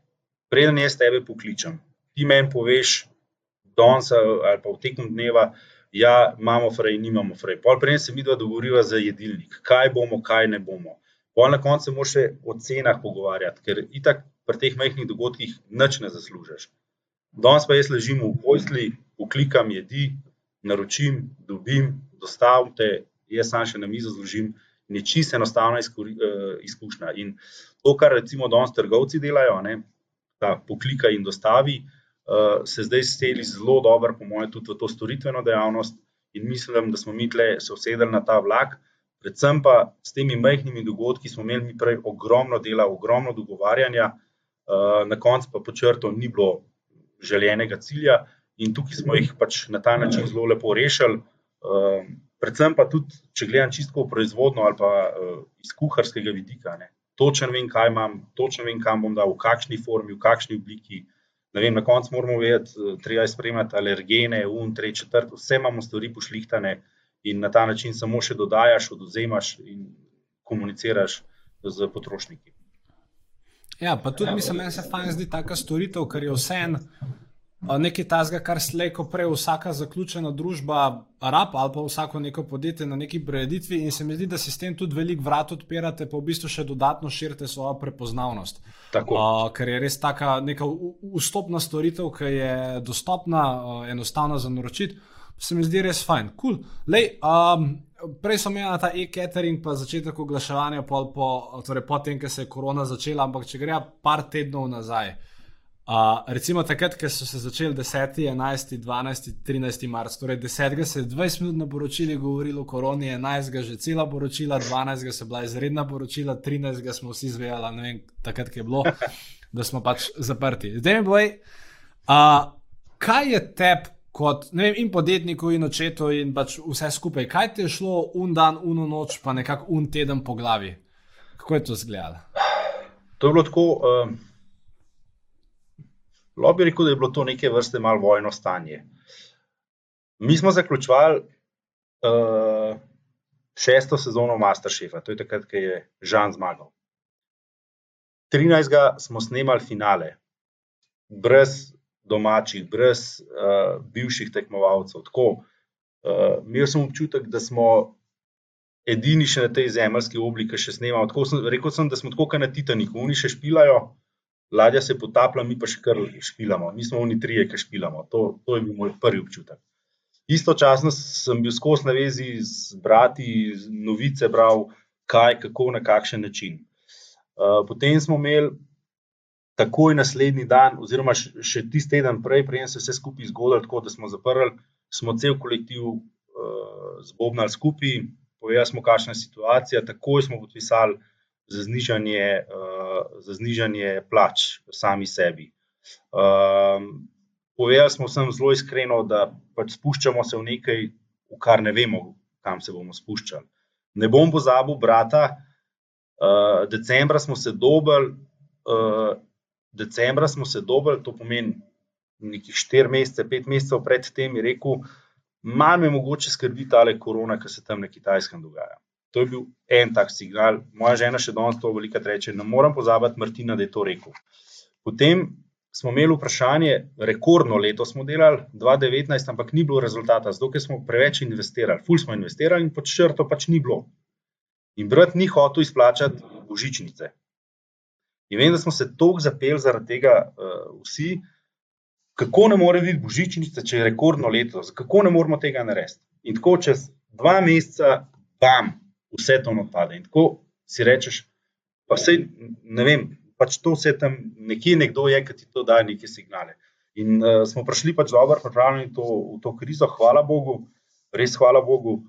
Preden jaz tebe pokličem, ti meni poveš, danes ali pa v teku dneva, ja, imamo frej, nimamo frej. Pol prej se mi dva dogovoriva za jedilnik, kaj bomo, kaj ne bomo. Pol na koncu moramo še o cenah pogovarjati, ker itak pri teh majhnih dogodkih nič ne zaslužiš. Danes pa jaz ležim v posli, uklikam jedi, naročim, dobim, dostavim te, jaz sam še na mizo zložim je čisto enostavna eh, izkušnja. In to, kar recimo danes trgovci delajo, ne, ta poklika in dostavi, uh, se zdaj steli zelo dobro, po mojem, tudi v to storitveno dejavnost. In mislim, da smo mi tle se usedeli na ta vlak, predvsem pa s temi majhnimi dogodki smo imeli mi prej ogromno dela, ogromno dogovarjanja, uh, na koncu pa počrto ni bilo željenega cilja, in tukaj smo jih pač na ta način zelo lepo rešili. Uh, predvsem pa tudi, če gledam čisto proizvodno ali pa uh, iz kuharskega vidika. Ne. Točno vem, kaj imam, točno vem, kam bom dal, v kakšni formi, v kakšni obliki. Vem, na koncu moramo vedeti, eh, treba je spremljati alergene, un, tri, četrt, vse imamo stvari pošlihtane in na ta način samo še dodajaš, oduzemaš in komuniciraš z potrošniki. Ja, pa tudi mislim, da se fajn zdi taka storitev, ker je vseeno nekaj tazga, kar slejko prej vsaka zaključena družba, rab ali pa vsako neko podjetje na neki preditvi in se mi zdi, da si s tem tudi velik vrat odpirate, pa v bistvu še dodatno širite svojo prepoznavnost. Uh, ker je res taka neka vstopna storitev, ki je dostopna, uh, enostavna za naročiti, se mi zdi res fajn. Cool. Lej, um, Prej sem imel ta e-catering, pa začetek oglaševanja, po, torej po tem, ko se je korona začela, ampak če gre par tednov nazaj, uh, recimo takrat, ko so se začeli 10, 11, 12, 13 marca, torej 10. se je 20 minut na poročili govorilo o koroni, 11. že cela poročila, 12. se je bila izredna poročila, 13. smo vsi zvejali, ne vem, takrat je bilo, da smo pač zaprti. Zdaj mi boj, uh, kaj je tep kot vem, in podjetniku, in očetu, in pač vse skupaj, kaj ti je šlo un dan, un noč, pa nekako un teden po glavi? Kako je to izgledalo? To je bilo tako. Uh... Lahko bi rekel, da je bilo to neke vrste malo vojno stanje. Mi smo zaključovali uh, šesto sezono Masterchefa, to je takrat, ko je Žan zmagal. 13. smo snemali finale, brez domačih, brez uh, bivših tekmovalcev. Tako, uh, imel sem občutek, da smo edini še na tej zemljski obliki, ki še snemamo. Rekel sem, da smo tako, kot na Titaniku, oni še špijajo ladja se potaplja, mi pa še kar špilamo. Mi smo oni trije, ki špilamo. To, to je bil moj prvi občutek. Istočasno sem bil skozi na vezi z brati, novice bral, kaj, kako, na kakšen način. Uh, potem smo imeli takoj naslednji dan, oziroma še tisti teden prej, prej se vse skupaj zgodilo, tako da smo zaprli, smo cel kolektiv uh, zbobnali skupaj, povedali smo, kakšna je situacija, takoj smo podpisali za znižanje, uh, za znižanje plač sami sebi. Um, povedali smo vsem zelo iskreno, da pač spuščamo se v nekaj, v kar ne vemo, kam se bomo spuščali. Ne bom pozabil, brata, uh, decembra smo se dobili, uh, decembra smo se dobili, to pomeni nekih 4 mesece, 5 mesecev pred tem, je rekel, malo me mogoče skrbi ta korona, ki se tam na kitajskem dogaja. To je bil en tak signal. Moja žena še danes to veliko reče. Ne moram pozabiti, Martina, da je to rekel. Potem smo imeli vprašanje, rekordno leto smo delali, 2019, ampak ni bilo rezultata, zato smo preveč investirali. Ful smo investirali in pod črto pač ni bilo. In brat ni hotel izplačati božičnice. In vem, da smo se toliko zapeli zaradi tega uh, vsi, kako ne more biti božičnica, če je rekordno leto, kako ne moramo tega narediti. In tako čez dva meseca, bam, vse to odpade. In tako si rečeš, pa vse, ne vem, pač to vse tam nekje nekdo je, ki ti to daje neke signale. In uh, smo prišli pač dobro, pripravljeni to, v to krizo, hvala Bogu, res hvala Bogu.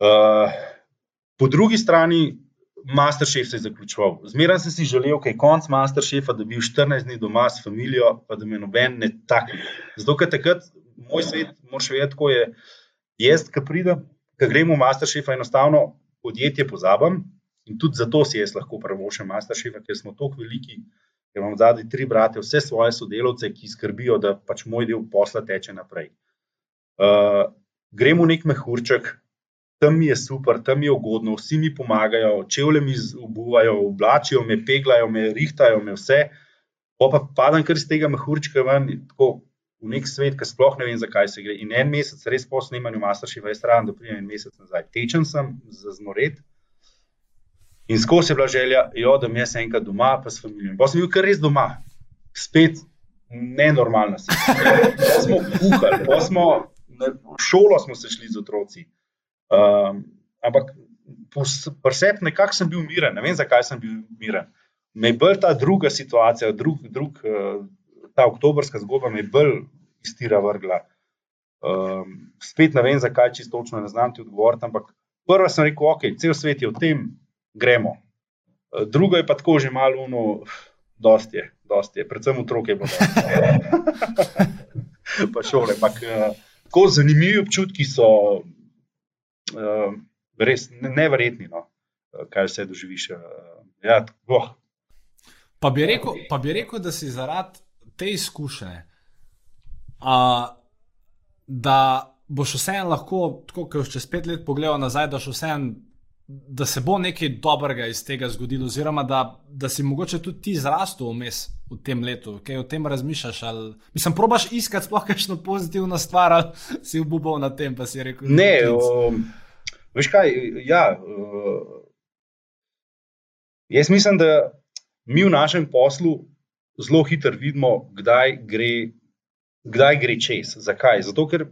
Uh, po drugi strani, Masterchef se je zaključoval. Zmeraj sem si želel, da je konc Masterchefa, da bi bil 14 dni doma s družino, pa da me noben ne tako. Zato, ker takrat moj svet, moraš vedeti, kako je. Jaz, ki pridem, ki gremo v Masterchef, enostavno podjetje pozabim in tudi zato si jaz lahko prvošem Masterchef, ker smo tako veliki, ker imam zadnji tri brate, vse svoje sodelavce, ki skrbijo, da pač moj del posla teče naprej. Uh, gremo v nek mehurček, tam mi je super, tam mi je ugodno, vsi mi pomagajo, čevlje mi obuvajo, oblačijo me, peglajo me, rihtajajo me vse. Pa padam kar iz tega mehurčka ven, tako v nek svet, ki sploh ne vem, zakaj se gre. In en mesec, res po snemanju Masterchef, je stran, da pridem en mesec nazaj. Tečen sem za znored. In skozi je bila želja, jo, da mi je enkrat doma, pa s familijo. Pa sem bil kar res doma, spet nenormalna. Pa smo kuhali, pa smo v šolo smo se šli z otroci. Um, ampak presep nekako sem bil miren, ne vem, zakaj sem bil miren. Me je bolj ta druga situacija, drug, drug, uh, ta oktobrska zgodba me bolj iztira vrgla. Um, spet ne vem, zakaj čisto točno ne znam ti odgovoriti, ampak prvo sem rekel, ok, cel svet je v tem, gremo. Uh, drugo je pa tako že malo uno, dosti je, dosti je, predvsem otroke bo. pa šole, ampak uh, tako zanimivi občutki so uh, res neverjetni, no, kaj vse doživiš. Uh, ja, oh. Pa bi, rekel, pa bi rekel, da si zaradi te izkušnje, uh, da boš vseeno lahko, tako kot čez pet let pogledal nazaj, da boš vseeno da se bo nekaj dobrega iz tega zgodilo, oziroma da, da si mogoče tudi ti zrastel vmes v tem letu, kaj o tem razmišljaš. Ali, mislim, probaš iskati sploh kakšno pozitivno stvar, ali si obupal na tem, pa si rekel: Ne, um, veš kaj. Ja, uh, jaz mislim, da mi v našem poslu zelo hitro vidimo, kdaj gre, kdaj gre čez. Zakaj? Zato, ker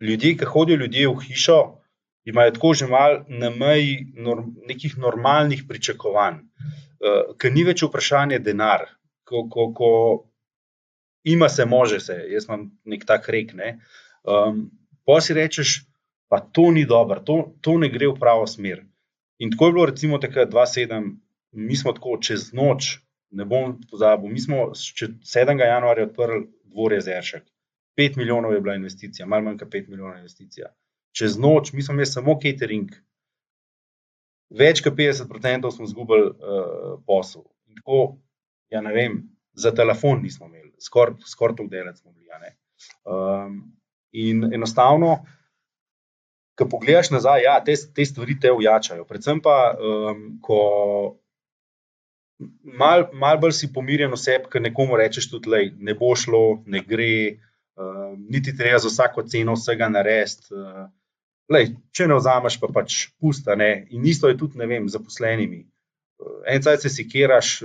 ljudje, ki hodijo ljudje v hišo, imajo tako že malo na meji norm, nekih normalnih pričakovanj, uh, ker ni več vprašanje denar. Ko, ko, ko ima se, može se, jaz imam nek tak rek. Ne? Um, pa si rečeš, pa to ni dobro, to, to ne gre v pravo smer. In tako je bilo, recimo, takrat 2-7, mi smo tako čez noč, ne bom pozabil, mi smo 7. januarja odprli dvore Zeršek. 5 milijonov je bila investicija, malo manj kot 5 milijonov investicija čez noč, mi smo imeli samo catering, več kot 50% smo izgubili uh, posel. In tako, ja, ne vem, za telefon nismo imeli, skoraj skor tako delati smo bili. Um, in enostavno, ko pogledaš nazaj, ja, te, te stvari te ujačajo. Predvsem pa, um, ko malo mal bolj si pomirjen oseb, ker nekomu rečeš tudi, da ne bo šlo, ne gre. Uh, niti treba za vsako ceno vsega narediti. Uh, Lej, če ne vzameš, pa pač pusta. Ne? In isto je tudi vem, zaposlenimi. En cajt se sikiraš,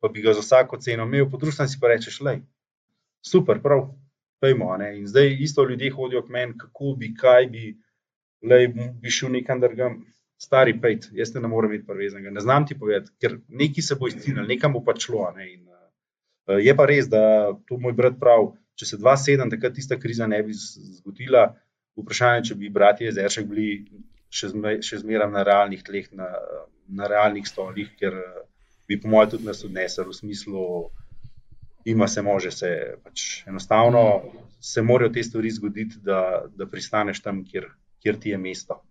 pa bi ga za vsako ceno imel, po drugi strani si pa rečeš, lej, super, prav, pejmo. Ne? In zdaj isto ljudje hodijo k meni, kako bi, kaj bi, lej, bi šel nekam drugam. Stari pejt, jaz te ne morem biti prevezen, ne znam ti povedati, ker neki se bo izcinil, nekam bo pač šlo. Ne? In, uh, je pa res, da to moj brat pravi, če se 2-7, takrat tista kriza ne bi zgodila, vprašanje, če bi bratje Zeršek bili še, zme, še zmeraj na realnih tleh, na, na realnih stolih, ker bi, po mojem, tudi nas odnesel v smislu, ima se može, se pač enostavno se morajo te stvari zgoditi, da, da pristaneš tam, kjer, kjer ti je mesto.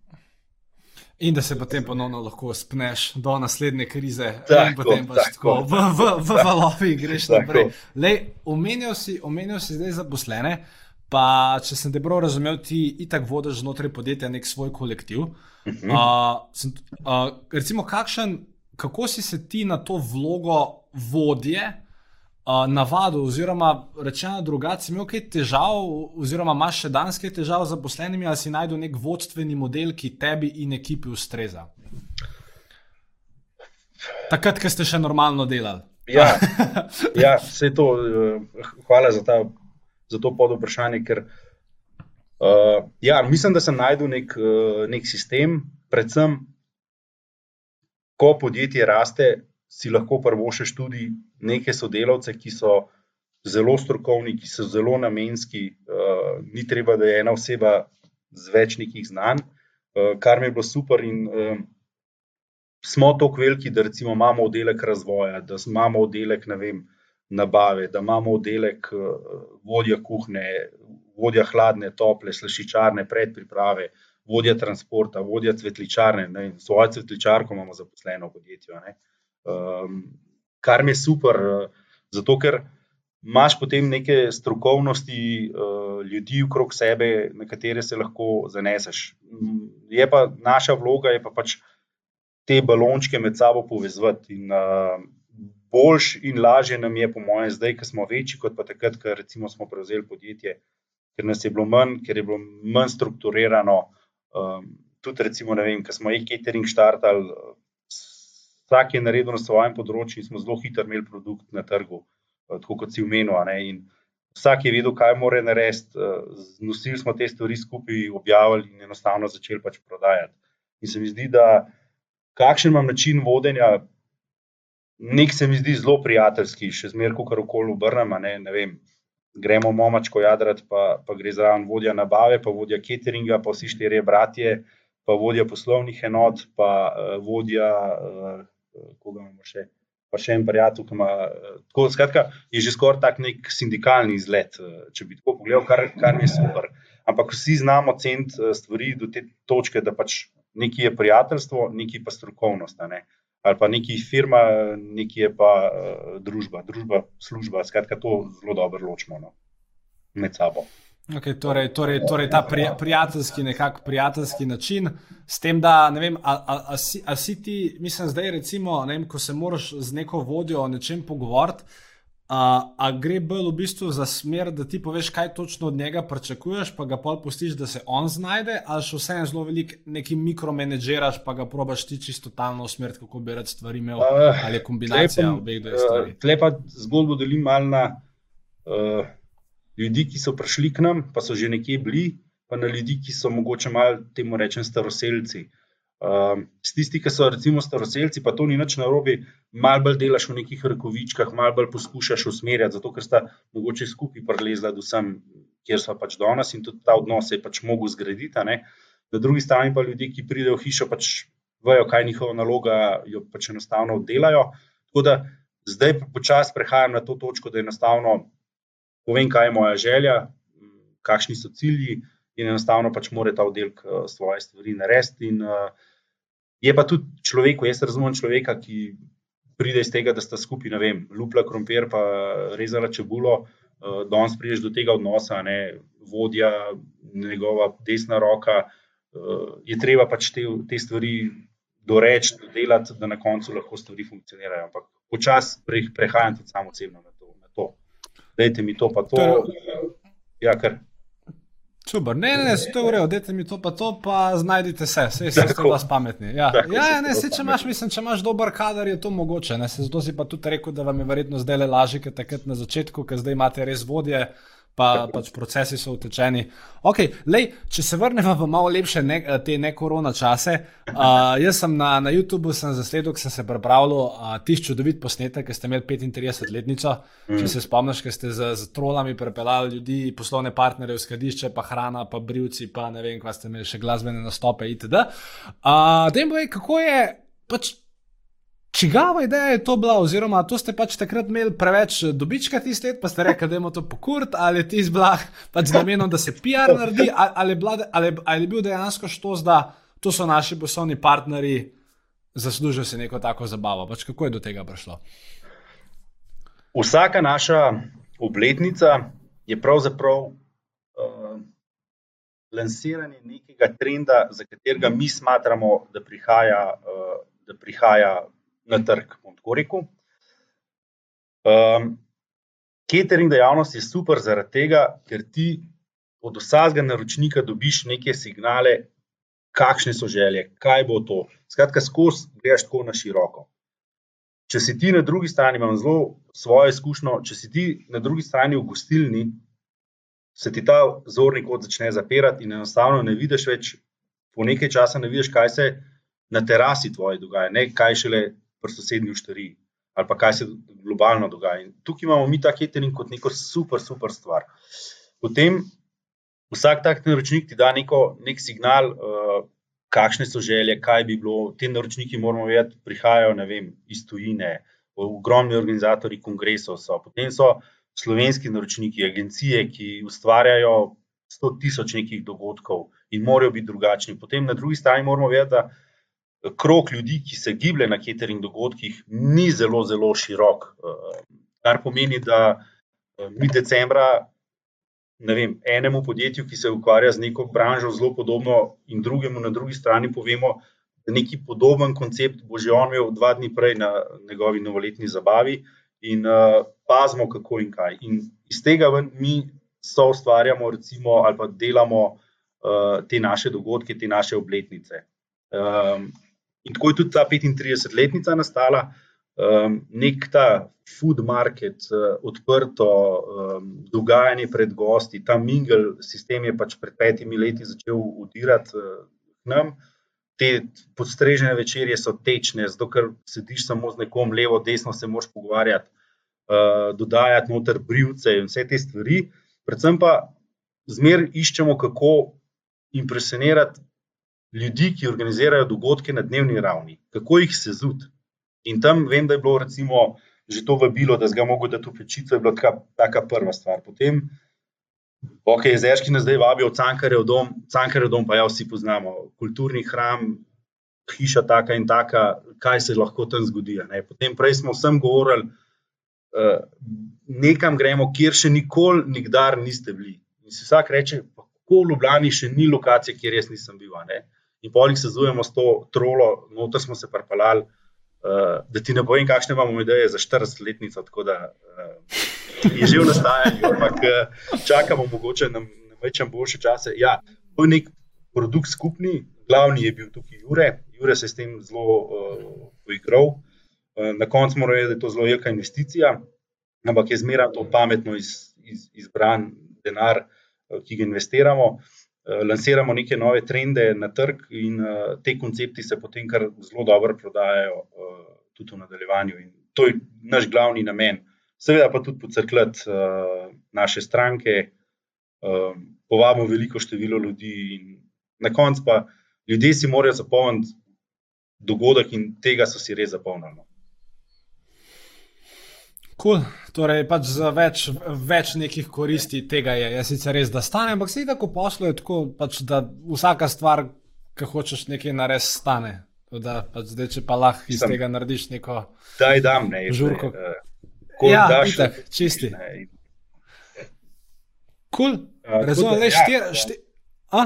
In da se potem ponovno lahko spneš do naslednje krize, tako, in potem pač tako, tako v, v, v valovi greš naprej. Omenil si, si zdaj zaposlene. Pa, če sem te prav razumel, ti itak vodiš znotraj podjetja nek svoj kolektiv. Uh -huh. uh, sem, uh, recimo, kakšen, kako si se ti na to vlogo vodje uh, navadil, oziroma rečeno drugače, imel kaj težav, oziroma imaš še danes kaj težav z zaposlenimi, ali si najdel nek vodstveni model, ki tebi in ekipi ustreza? Takrat, ko ste še normalno delali. Ja, ja vse to. Hvala za ta za to pod vprašanje. Ker, uh, ja, mislim, da sem najdel nek, uh, nek sistem, predvsem, ko podjetje raste, si lahko prvošeš tudi neke sodelavce, ki so zelo strokovni, ki so zelo namenski. Uh, ni treba, da je ena oseba z več nekih znanj, uh, kar mi je bilo super. In, uh, Smo tako veliki, da imamo oddelek razvoja, da imamo oddelek, ne vem, uh, nabave, da imamo oddelek eh, vodja kuhne, vodja hladne, tople, slašičarne, predpriprave, vodja transporta, vodja cvetličarne. Ne, svojo cvetličarko imamo zaposleno v podjetju. Um, kar mi je super, eh, zato ker imaš potem neke strokovnosti uh, ljudi okrog sebe, na katere se lahko zaneseš. Je pa naša vloga, je pa pač te balončke med sabo povezati. In, uh, boljš in lažje nam je, po mojem, zdaj, ki smo večji, kot pa takrat, ko smo prevzeli podjetje, ker nas je bilo manj, ker je bilo manj strukturirano. Um, tudi, recimo, ne vem, ko smo e-catering štartali, vsak je naredil na svojem področju in smo zelo hitro imeli produkt na trgu, uh, tako kot si umenil. Vsak je vedel, kaj mora narediti, uh, nosili smo te stvari skupaj, objavili in enostavno začeli pač prodajati. In se mi zdi, da kakšen imam način vodenja, nek se mi zdi zelo prijateljski, še zmeraj, ko kar koli obrnemo. Ne, ne vem, gremo momačko jadrat, pa, pa gre zraven vodja nabave, pa vodja cateringa, pa vsi štirje bratje, pa vodja poslovnih enot, pa uh, vodja, uh, koga imamo še. Pa še en prijatelj, ki ima. Tako, skratka, je že skoraj tak nek sindikalni izlet, če bi tako pogledal, kar, kar je super. Ampak vsi znamo ceniti stvari do te točke, da pač nekaj je prijateljstvo, nekaj pa strokovnost. Ne? ali pa neki firma, neki je pa uh, družba, družba, služba. Skratka, to zelo dobro ločimo no, med sabo. Okay, torej, torej, torej ta prija, prijateljski, nekako prijateljski način, s tem, da ne vem, ali si, si ti, mislim, zdaj recimo, ne vem, ko se moraš z neko vodjo o nečem pogovoriti. A, a gre bolj v bistvu za smer, da ti poveš, kaj točno od njega pričakuješ, pa ga pol pustiš, da se on znajde, ali še vseeno zelo velik neki mikromenedžeraš, pa ga probaš ti čisto totalno usmeriti, kako bi rad stvari imel, uh, ali kombinacija obeh dveh stvari. Uh, Tlepa zgodbo delim malo na uh, ljudi, ki so prišli k nam, pa so že nekje bili, pa na ljudi, ki so mogoče malo temu rečem staroseljci. Uh, Um, tisti, ki so recimo staroseljci, pa to ni nič na robi, malo bolj delaš v nekih rekovičkah, malo bolj poskušaš usmerjati, zato ker sta mogoče skupaj prelezla do sem, kjer so pač danes in tudi ta odnos je pač mogel zgraditi. Na drugi strani pa ljudje, ki pridejo v hišo, pač vejo, kaj je njihova naloga, jo pač enostavno oddelajo. Tako da zdaj počasi prehajam na to točko, da enostavno povem, kaj je moja želja, kakšni so cilji in enostavno pač mora ta oddelek uh, svoje stvari narediti. Uh, je pa tudi človek, jaz razumem človeka, ki pride iz tega, da sta skupaj, ne vem, lupla krompir, pa rezala čebulo, uh, danes prideš do tega odnosa, ne vodja, njegova desna roka. Uh, je treba pač te, te stvari doreči, dodelati, da na koncu lahko stvari funkcionirajo. Ampak počasi pre, prehajam tudi samo osebno. Dajte mi to, pa to. Ja, kar. Super, ne, ne, ne, to je urejo, dajte mi to, pa to, pa znajdite se, vse ste vas pametni. Ja, ja, ja ne, se, če imaš, mislim, če imaš dober kader, je to mogoče. Ne, se, zato si pa tudi rekel, da vam je verjetno zdaj le lažje, ker takrat na začetku, ker zdaj imate res vodje pa pač procesi so utečeni. Okay, lej, če se vrnemo v malo lepše ne, te ne-korona čase, uh, jaz sem na, na YouTubu sem zasledil, ker sem se pripravljal uh, tiš čudovit posnetek, ker ste imeli 35-letnico. Mm. Če se spomniš, ker ste z, z trolami prepeljali ljudi, poslovne partnerje v skladišče, pa hrana, pa brivci, pa ne vem, kva ste imeli še glasbene nastope itd. Uh, Dejmo, kako je. Pač, Čigava ideja je to bila, oziroma to ste pač takrat imeli preveč dobička tisti let, pa ste rekli, da je to pokurt, ali ti zblah, pač z namenom, da se PR naredi, ali, ali, ali, ali je bil dejansko što, da to so naši poslovni partnerji, zaslužijo si neko tako zabavo. Pač kako je do tega prišlo? Vsaka naša obletnica je pravzaprav uh, lansiranje nekega trenda, za katerega mi smatramo, da prihaja. Uh, Da prihaja na trg, bom tako rekel. Um, catering dejavnost je super zaradi tega, ker ti od vsakega naročnika dobiš neke signale, kakšne so želje, kaj bo to. Skratka, skozi greš tako na široko. Če si ti na drugi strani, imam zelo svojo izkušnjo, če si ti na drugi strani v gostilni, se ti ta zorni kot začne zapirati in enostavno ne vidiš več, po nekaj časa ne vidiš, kaj se na terasi tvoje dogaja, ne kaj šele pri sosednji ušteri ali pa kaj se globalno dogaja. In tukaj imamo mi ta catering kot neko super, super stvar. Potem vsak tak naročnik ti da neko, nek signal, uh, kakšne so želje, kaj bi bilo. Te naročniki moramo vedeti, prihajajo vem, iz tujine, ogromni organizatori kongresov so. Potem so slovenski naročniki, agencije, ki ustvarjajo 100 tisoč nekih dogodkov in morajo biti drugačni. Potem na drugi strani moramo vedeti, da krok ljudi, ki se giblje na catering dogodkih, ni zelo, zelo širok. Eh, kar pomeni, da eh, mi decembra, vem, enemu podjetju, ki se ukvarja z neko branžo, zelo podobno, in drugemu na drugi strani povemo, da neki podoben koncept bo že on imel dva dni prej na njegovi novoletni zabavi, in uh, pazimo, kako in kaj. In iz tega mi so ustvarjamo, recimo, ali pa delamo uh, te naše dogodke, te naše obletnice. Um, In tako je tudi ta 35-letnica nastala, um, nek ta food market, uh, odprto um, dogajanje pred gosti, ta mingle sistem je pač pred petimi leti začel udirati uh, k nam. Te podstrežene večerje so tečne, zato ker sediš samo z nekom, levo, desno se moš pogovarjati, uh, dodajati noter brivce in vse te stvari. Predvsem pa zmer iščemo, kako impresionirati ljudi, ki organizirajo dogodke na dnevni ravni, kako jih se zud. In tam vem, da je bilo recimo že to vabilo, da ga mogo dati v pečico, je bila taka, taka prva stvar. Potem, ok, jezerški nas zdaj vabijo v Cankarjev dom, Cankarjev dom pa ja vsi poznamo, kulturni hram, hiša taka in taka, kaj se lahko tam zgodi. Potem prej smo vsem govorili, uh, nekam gremo, kjer še nikoli, nikdar niste bili. In si vsak reče, kako v Ljubljani še ni lokacije, kjer jaz nisem bil. In polih se zujemo s to trolo, noter smo se parpalali. Uh, da ti ne povem, kakšne imamo ideje za 40-letnico, tako da uh, je že v nastajanju, ampak uh, čakamo, mogoče na večjem boljše čase. Ja, to je nek produkt skupni, glavni je bil tukaj Jure, Jure se je s tem zelo uh, poigral. Uh, na koncu mora reči, da je to zelo velika investicija, ampak je zmeraj to pametno iz, iz, izbran denar, uh, ki ga investiramo. Uh, lansiramo neke nove trende na trg, in uh, te koncepti se potem kar zelo dobro prodajajo, uh, tudi v nadaljevanju. In to je naš glavni namen. Seveda pa tudi pocrkljati uh, naše stranke, uh, povabimo veliko število ljudi, in na koncu pa ljudje si morajo zapomniti dogodek, in tega so si res zapomnili. Cool. Torej, pač za več, več nekih koristi tega je. Jaz sicer res, da stane, ampak se tako posluje, tako, pač, da vsaka stvar, ki hočeš nekaj narediti, stane. Da, pač zdaj, če pa lahko iz Sem, tega narediš neko. Daj, dam, ne, žurko. Ne, uh, ja, daš, itak, čisti. Kul, razumem, le štiri. Ja, štir, ja.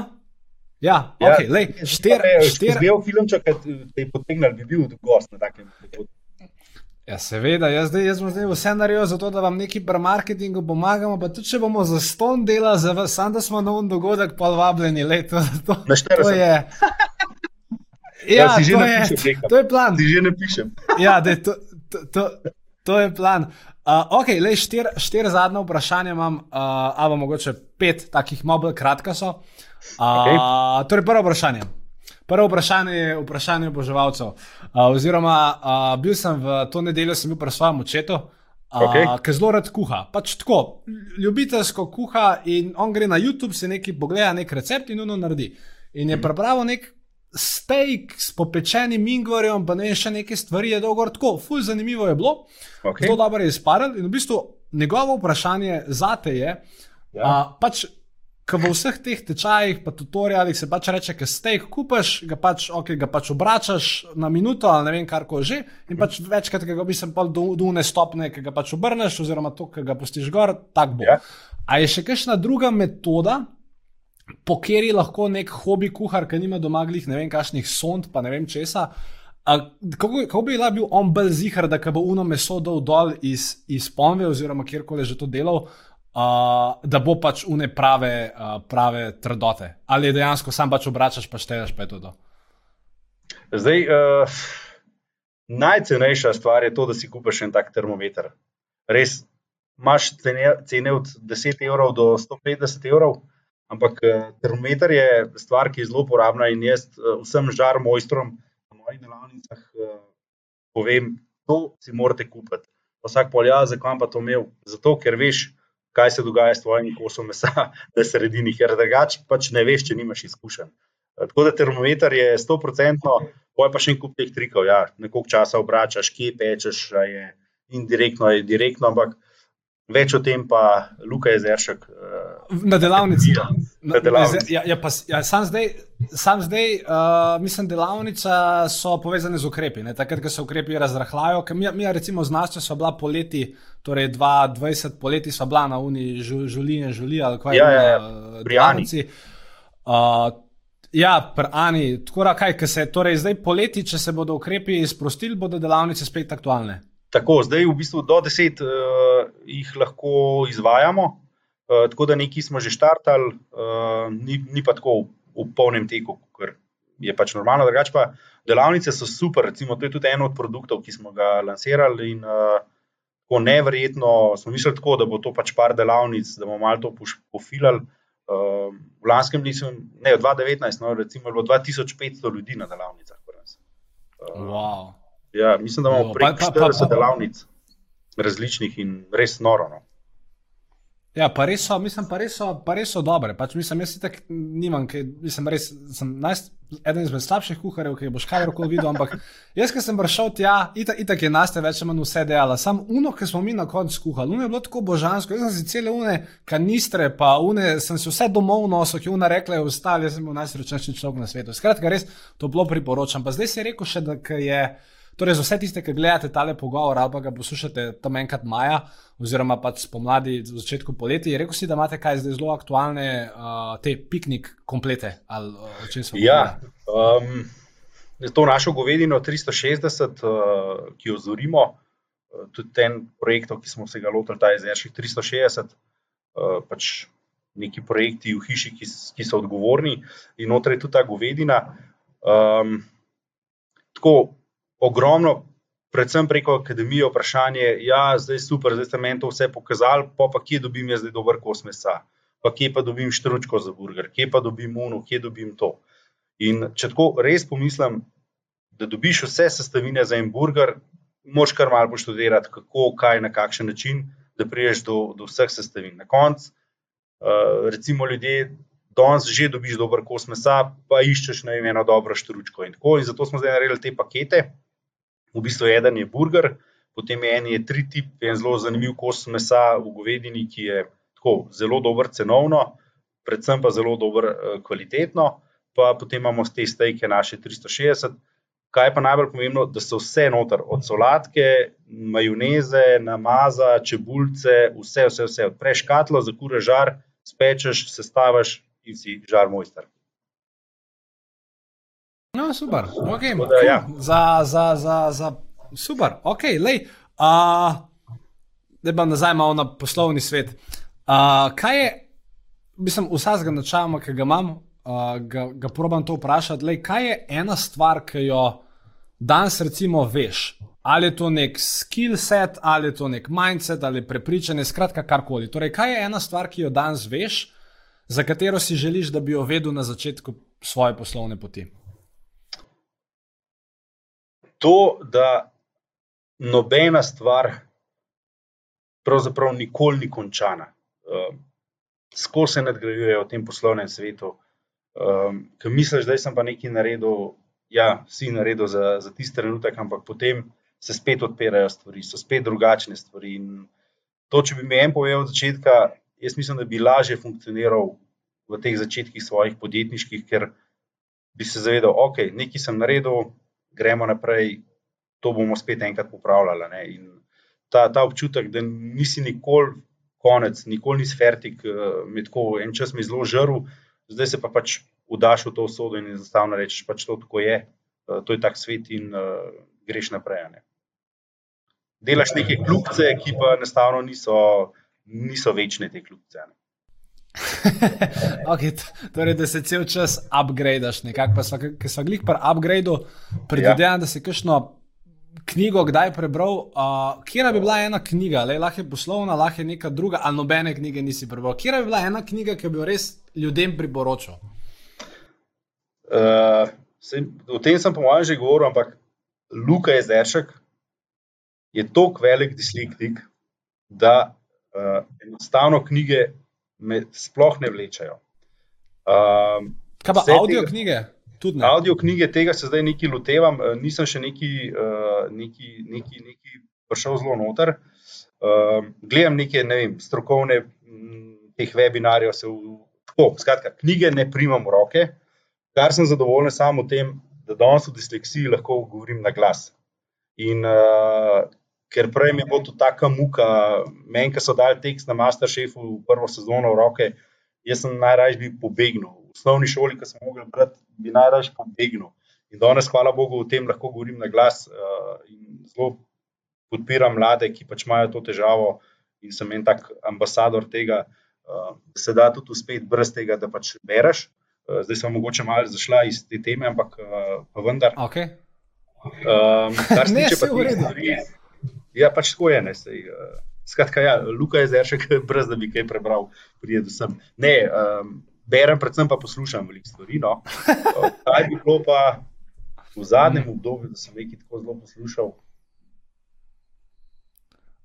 ja, ok, ja, le štiri. Če bi bil filmček, ki je potegnil, bi bil gost na takem področju. Ja, seveda, jaz, zdaj, jaz bom zdaj vse naredil za to, da vam neki pri marketingu pomagamo. Pa tudi, če bomo za ston dela, za vas, samo da smo na un dogodek, pa vabljeni leto. To, to, to je. Ja, ja to, je, to je plan. Ti že ne pišem. Ja, dej, to, to, to, to je plan. Uh, ok, le štiri štir zadnje vprašanje imam, uh, ali mogoče pet takih mobil, kratka so. Uh, okay. Torej, prvo vprašanje. Prvo vprašanje je vprašanje oboževalcev. Uh, oziroma, uh, bil sem v to nedeljo, sem bil pri svojem očetu, uh, okay. ki zelo rad kuha. Pač tako, ljubiteljsko kuha in on gre na YouTube, si nekaj pogleda, nek recept in uno naredi. In je pripravil nek steak s popečenim mingorjem, pa ne še neke stvari je dolgo tako. Ful, zanimivo je bilo, okay. zelo dobro je izpadel. In v bistvu njegovo vprašanje za te je. Ja. Uh, pač, Ko v vseh teh tečajih, pa tutorialih se pač reče, da steak kupaš, ga pač, okay, ga pač obračaš na minuto ali ne vem, kar ko že. In pač večkrat, ga mislim, pa do une stopne, ki ga pač obrneš, oziroma to, ki ga pustiš gor, tako bo. Ja. A je še kakšna druga metoda, po kateri lahko nek hobi kuhar, ki nima doma glih ne vem, kakšnih sond, pa ne vem česa. Kako, kako bi bil on bolj zihar, da bo uno meso dol dol iz, iz pomve, oziroma kjerkoli že to delal, uh, da bo pač une prave, uh, prave trdote. Ali dejansko sam pač obračaš, pa šteješ pa je to. Zdaj, uh, najcenejša stvar je to, da si kupiš en tak termometer. Res imaš cene, cene od 10 evrov do 150 evrov. Ampak termometer je stvar, ki je zelo uporabna in jaz vsem žar mojstrom na mojih delavnicah povem, to si morate kupiti. Vsak polja, zakaj pa to imel? Zato, ker veš, kaj se dogaja s tvojim kosom mesa, se sredini, ker drugače pač ne veš, če nimaš izkušenj. Tako da termometer je 100%, poj pa še en kup teh trikov. Ja, Nekog časa obračaš, kje pečeš, je indirektno, je direktno, ampak več o tem pa Luka je zršek. Na delavnici. Ja. Ja, ja, pa, ja, sam zdaj, sam zdaj uh, mislim, delavnica so povezane z ukrepi. Ne? Takrat, ko se ukrepi razrahljajo, mi, mi recimo z nas, če smo bila poleti, torej 22 poleti, smo bila na Uni, žuline, žuli ali kaj ja, ja, ja. pri Ani. Uh, ja, pri Ani. Tako da, kaj se torej zdaj poleti, če se bodo ukrepi sprostili, bodo delavnice spet aktualne. Tako, zdaj v bistvu do 10 uh, jih lahko izvajamo. Eh, tako da nekaj smo že štartali, uh, ni, ni pa tako v, v polnem teku, ker je pač normalno. Drugač pa delavnice so super, recimo, to je tudi eno od produktov, ki smo ga lansirali in uh, tako nevrjetno smo mislili, tako, da bo to pač par delavnic, da bomo malo to pofilali. Uh, v lanskem letu, ne v 2019, no, recimo, je bilo 2500 ljudi na delavnicah. Uh, wow. Ja, mislim, da imamo prek 40 delavnic različnih in res noro. No. Ja, pa res so, mislim, pa res so, pa res so dobre. Pač, mislim, jaz tako nimam, ker sem res sem najst, eden izmed slabših kuharjev, ki boš kaj koli videl. Ampak jaz, ki sem prišel tja, itak, itak je nas te več ali manj vse dejala. Sam uno, ki smo mi na koncu skuhali, uno je bilo tako božansko. Jaz sem si cele une kanistre, pa une, sem si vse domov nosil, ki una rekla, je ostali, jaz sem bil najsrečnejši človek na svetu. Skratka, res to bilo priporočam. Pa zdaj si rekel še, da je Torej, za vse tiste, ki gledate tale pogovor ali pa ga poslušate tam enkrat maja, oziroma pač spomladi, v začetku poletja, rekel si, da imate kaj zdaj zelo aktualne, uh, te piknik komplete. Ali, uh, o čem smo Ja, um, to našo govedino 360, uh, ki jo zorimo, uh, tudi ten projekt, ki smo se ga lotili, ta je zdaj še 360, uh, pač neki projekti v hiši, ki, ki so odgovorni in noter je tudi ta govedina. Um, tako ogromno, predvsem preko akademije, vprašanje, ja, zdaj je super, zdaj ste meni to vse pokazali, pa, pa kje dobim jaz zdaj dober kos mesa, pa kje pa dobim štručko za burger, kje pa dobim uno, kje dobim to. In če tako res pomislim, da dobiš vse sestavine za en burger, moš kar malo poštudirati, kako, kaj, na kakšen način, da priješ do, do vseh sestavin. Na koncu, uh, recimo, ljudje danes že dobiš dober kos mesa, pa iščeš na eno dobro štručko. In, in zato smo zdaj naredili te pakete. V bistvu eden je burger, potem je en je tri tip, en zelo zanimiv kos mesa v govedini, ki je tako zelo dober cenovno, predvsem pa zelo dober uh, kvalitetno. Pa potem imamo te stejke naše 360. Kaj je pa najbolj pomembno, da so vse noter, od solatke, majoneze, namaza, čebulce, vse, vse, vse. Odpreš katlo, zakuraš žar, spečeš, sestaviš in si žar mojster. No, super. Okay. Da, ja. Za, za, za, za, super, ok, lej. Uh, da bom nazaj malo na poslovni svet. Uh, kaj je, mislim, vsakega načela, ki ga imam, uh, ga, ga probam to vprašati. Lej, kaj je ena stvar, ki jo danes recimo veš? Ali je to nek skill set, ali je to nek mindset, ali prepričanje, skratka, karkoli. Torej, kaj je ena stvar, ki jo danes veš, za katero si želiš, da bi jo vedel na začetku svoje poslovne poti? To, da nobena stvar pravzaprav nikoli ni končana. Um, Skozi se nadgrajujejo v tem poslovnem svetu. Um, Ker misliš, da sem pa nekaj naredil, ja, si naredil za, za tisti trenutek, ampak potem se spet odpirajo stvari, so spet drugačne stvari. In to, če bi mi en povedal od začetka, jaz mislim, da bi lažje funkcioniral v teh začetkih svojih podjetniških, ker bi se zavedal, ok, nekaj sem naredil, gremo naprej, to bomo spet enkrat popravljali. ne. In ta, ta občutek, da nisi nikoli konec, nikoli nisi fertik, med tako en čas mi zelo žrl, zdaj se pa pač vdaš v to usodo in enostavno rečeš, pač to tako je, eh, to je tak svet in uh, greš naprej. Ne. Delaš neke kljubce, ki pa enostavno niso, niso večne te kljubce. ne. okay, torej, da se cel čas upgradeš, nekako pa smo, ki smo glih pri upgradu, predvidevam, ja. da si kakšno knjigo kdaj prebral. Uh, Kje bi bila ena knjiga, le, lahko je poslovna, lahko je neka druga, ali nobene knjige nisi prebral. Kje bi bila ena knjiga, ki bi jo res ljudem priporočal? Uh, sej, o tem sem po mojem že govoril, ampak Luka je zeršek, je tako velik dislektik, da uh, enostavno knjige me sploh ne vlečajo. Um, Kaj pa audio tega- knjige? Tudi ne. Audio knjige, tega se zdaj nekaj lotevam, eh, nisem še neki, uh, neki, neki, neki prišel zelo noter. Um, gledam neke ne vem, strokovne m, teh webinarjev, se v, tako, skratka, knjige ne primam v roke, kar sem zadovoljen samo v tem, da danes v disleksiji lahko govorim na glas. In uh, ker prej mi je bilo to taka muka, meni, ki so dali tekst na Masterchefu v prvo sezono v roke, jaz sem najraje bi pobegnil. V osnovni šoli, ki sem mogel brati, bi najraje pobegnil. In danes, hvala Bogu, o tem lahko govorim na glas uh, in zelo podpiram mlade, ki pač imajo to težavo in sem en tak ambasador tega, uh, da se da tudi uspeti brez tega, da pač bereš. Uh, zdaj sem mogoče malo zašla iz te teme, ampak uh, pa vendar. Okay. Um, kar se Ne, tiče pa teh redu. stvari, ja, pač tako je. Ne, sej, uh, skratka, ja, Luka je zdaj še brez, da bi kaj prebral, prije do sem. Ne, um, berem, predvsem pa poslušam veliko stvari. No. Kaj bi bilo pa v zadnjem obdobju, da sem nekaj tako zelo poslušal?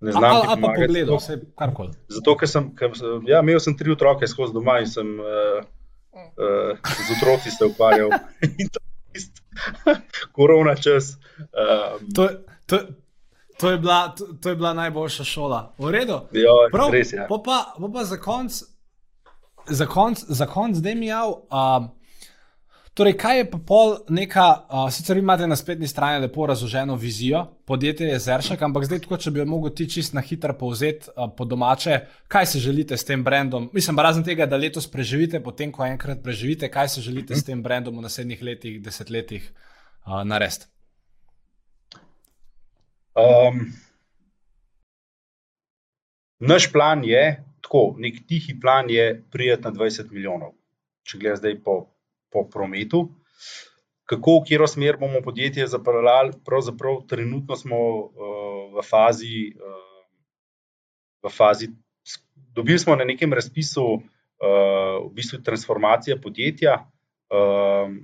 Ne znam Ali pa pomagati, pogledal, vse karkoli. Zato, ker sem, ker, ja, imel sem tri otroke skozi doma in sem uh, uh, z otroci se ukvarjal. Korona čas. Um, To, to, to, je bila, to, to je bila najboljša šola. V redu. ja, Prav, res je. Ja. po pa, po pa za konc, za konc, za konc zdaj mi jav. Um, Torej, kaj je pa pol neka, uh, sicer imate na spletni strani lepo razloženo vizijo, podjetje je Zeršek, ampak zdaj, tako, če bi jo mogel ti čist na hitro povzeti uh, po domače, kaj se želite s tem brandom? Mislim, razen tega, da letos preživite, potem ko enkrat preživite, kaj se želite s tem brandom v naslednjih letih, desetletjih uh, narediti? Um, naš plan je, tako, nek tihi plan je prijeti na 20 milijonov, če gledaj zdaj po po prometu. Kako, v katero smer bomo podjetje zapeljali, pravzaprav trenutno smo uh, v fazi, uh, v fazi, dobili smo na nekem razpisu uh, v bistvu transformacije podjetja, uh,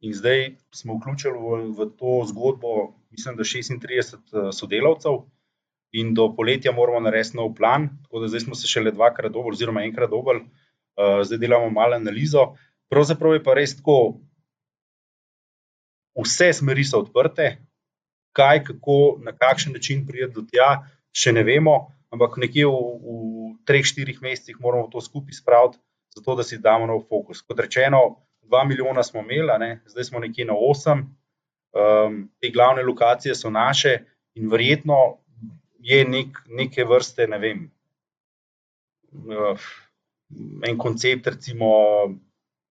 in zdaj smo vključili v, v to zgodbo, mislim, da 36 sodelavcev, in do poletja moramo narediti nov plan. Tako da zdaj smo se šele dvakrat dobro, oziroma enkrat dobro, uh, zdaj delamo malo analizo. Pravzaprav je pa res tako, vse smeri so odprte, kaj, kako, na kakšen način pride do tja, še ne vemo, ampak nekje v, v treh, štirih mesecih moramo to skupaj spraviti, zato da si damo nov fokus. Kot rečeno, dva milijona smo imeli, ne? zdaj smo nekje na osem, um, te glavne lokacije so naše in verjetno je nek, neke vrste, ne vem. Uh, en koncept, recimo,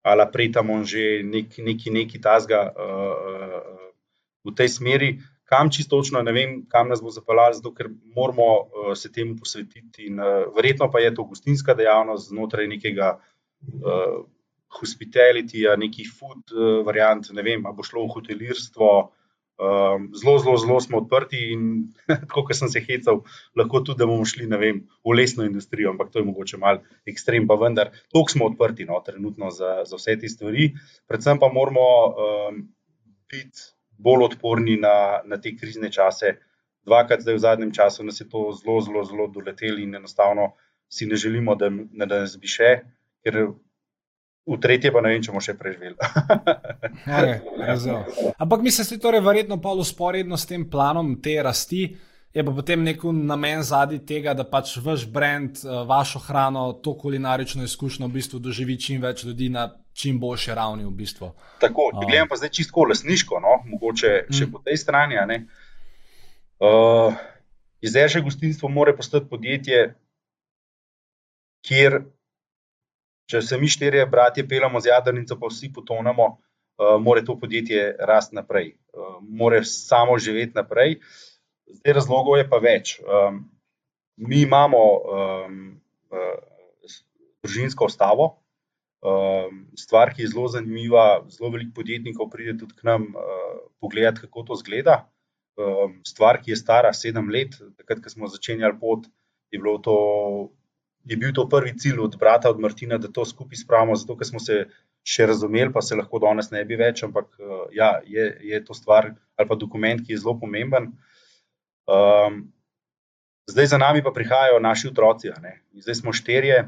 ali pretamo že nek, neki, neki tasga uh, v tej smeri. Kam čisto točno, ne vem, kam nas bo zapeljalo, zato moramo uh, se temu posvetiti. In, uh, verjetno pa je to gostinska dejavnost znotraj nekega uh, hospitalitija, nekih food uh, variant, ne vem, bo šlo v hotelirstvo. Um, zelo, zelo, zelo smo odprti in tako, kot sem se hecal, lahko tudi, da bomo šli vem, v lesno industrijo, ampak to je mogoče malo ekstrem, pa vendar, toliko smo odprti no, trenutno za, za vse te stvari. Predvsem pa moramo um, biti bolj odporni na, na te krizne čase. Dvakrat zdaj v zadnjem času nas je to zelo, zelo, zelo doletelo in enostavno si ne želimo, da, da nas bi še, ker v tretje pa ne vem, če bomo še preživeli. okay, Ampak mi se zdi, torej, verjetno pa usporedno s tem planom te rasti. Je pa potem nek namen zadnji tega, da pač vaš brand, eh, vašo hrano, to kulinarično izkušnjo v bistvu doživi čim več ljudi na čim boljši ravni. V bistvu. Tako, če gledam pa zdaj čisto lasniško, no? mogoče še mm. po tej strani. Uh, Izreže gostinstvo mora postati podjetje, kjer če se mi štirje bratje pelamo z jadrnico, pa vsi potonemo, uh, mora to podjetje rasti naprej, uh, mora samo živeti naprej. Zdaj razlogov je pa več. Um, mi imamo um, uh, družinsko ostavo, um, stvar, ki je zelo zanimiva. Zelo veliko podjetnikov pride tudi k nam uh, pogledati, kako to zgleda. Um, stvar, ki je stara sedem let, takrat, ko smo začenjali pot, je bilo to je bil to prvi cilj od brata, od Martina, da to skupaj spravimo, zato ker smo se še razumeli, pa se lahko danes ne bi več, ampak uh, ja, je, je to stvar ali pa dokument, ki je zelo pomemben. Um, zdaj za nami pa prihajajo naši otroci, zdaj smo štirje,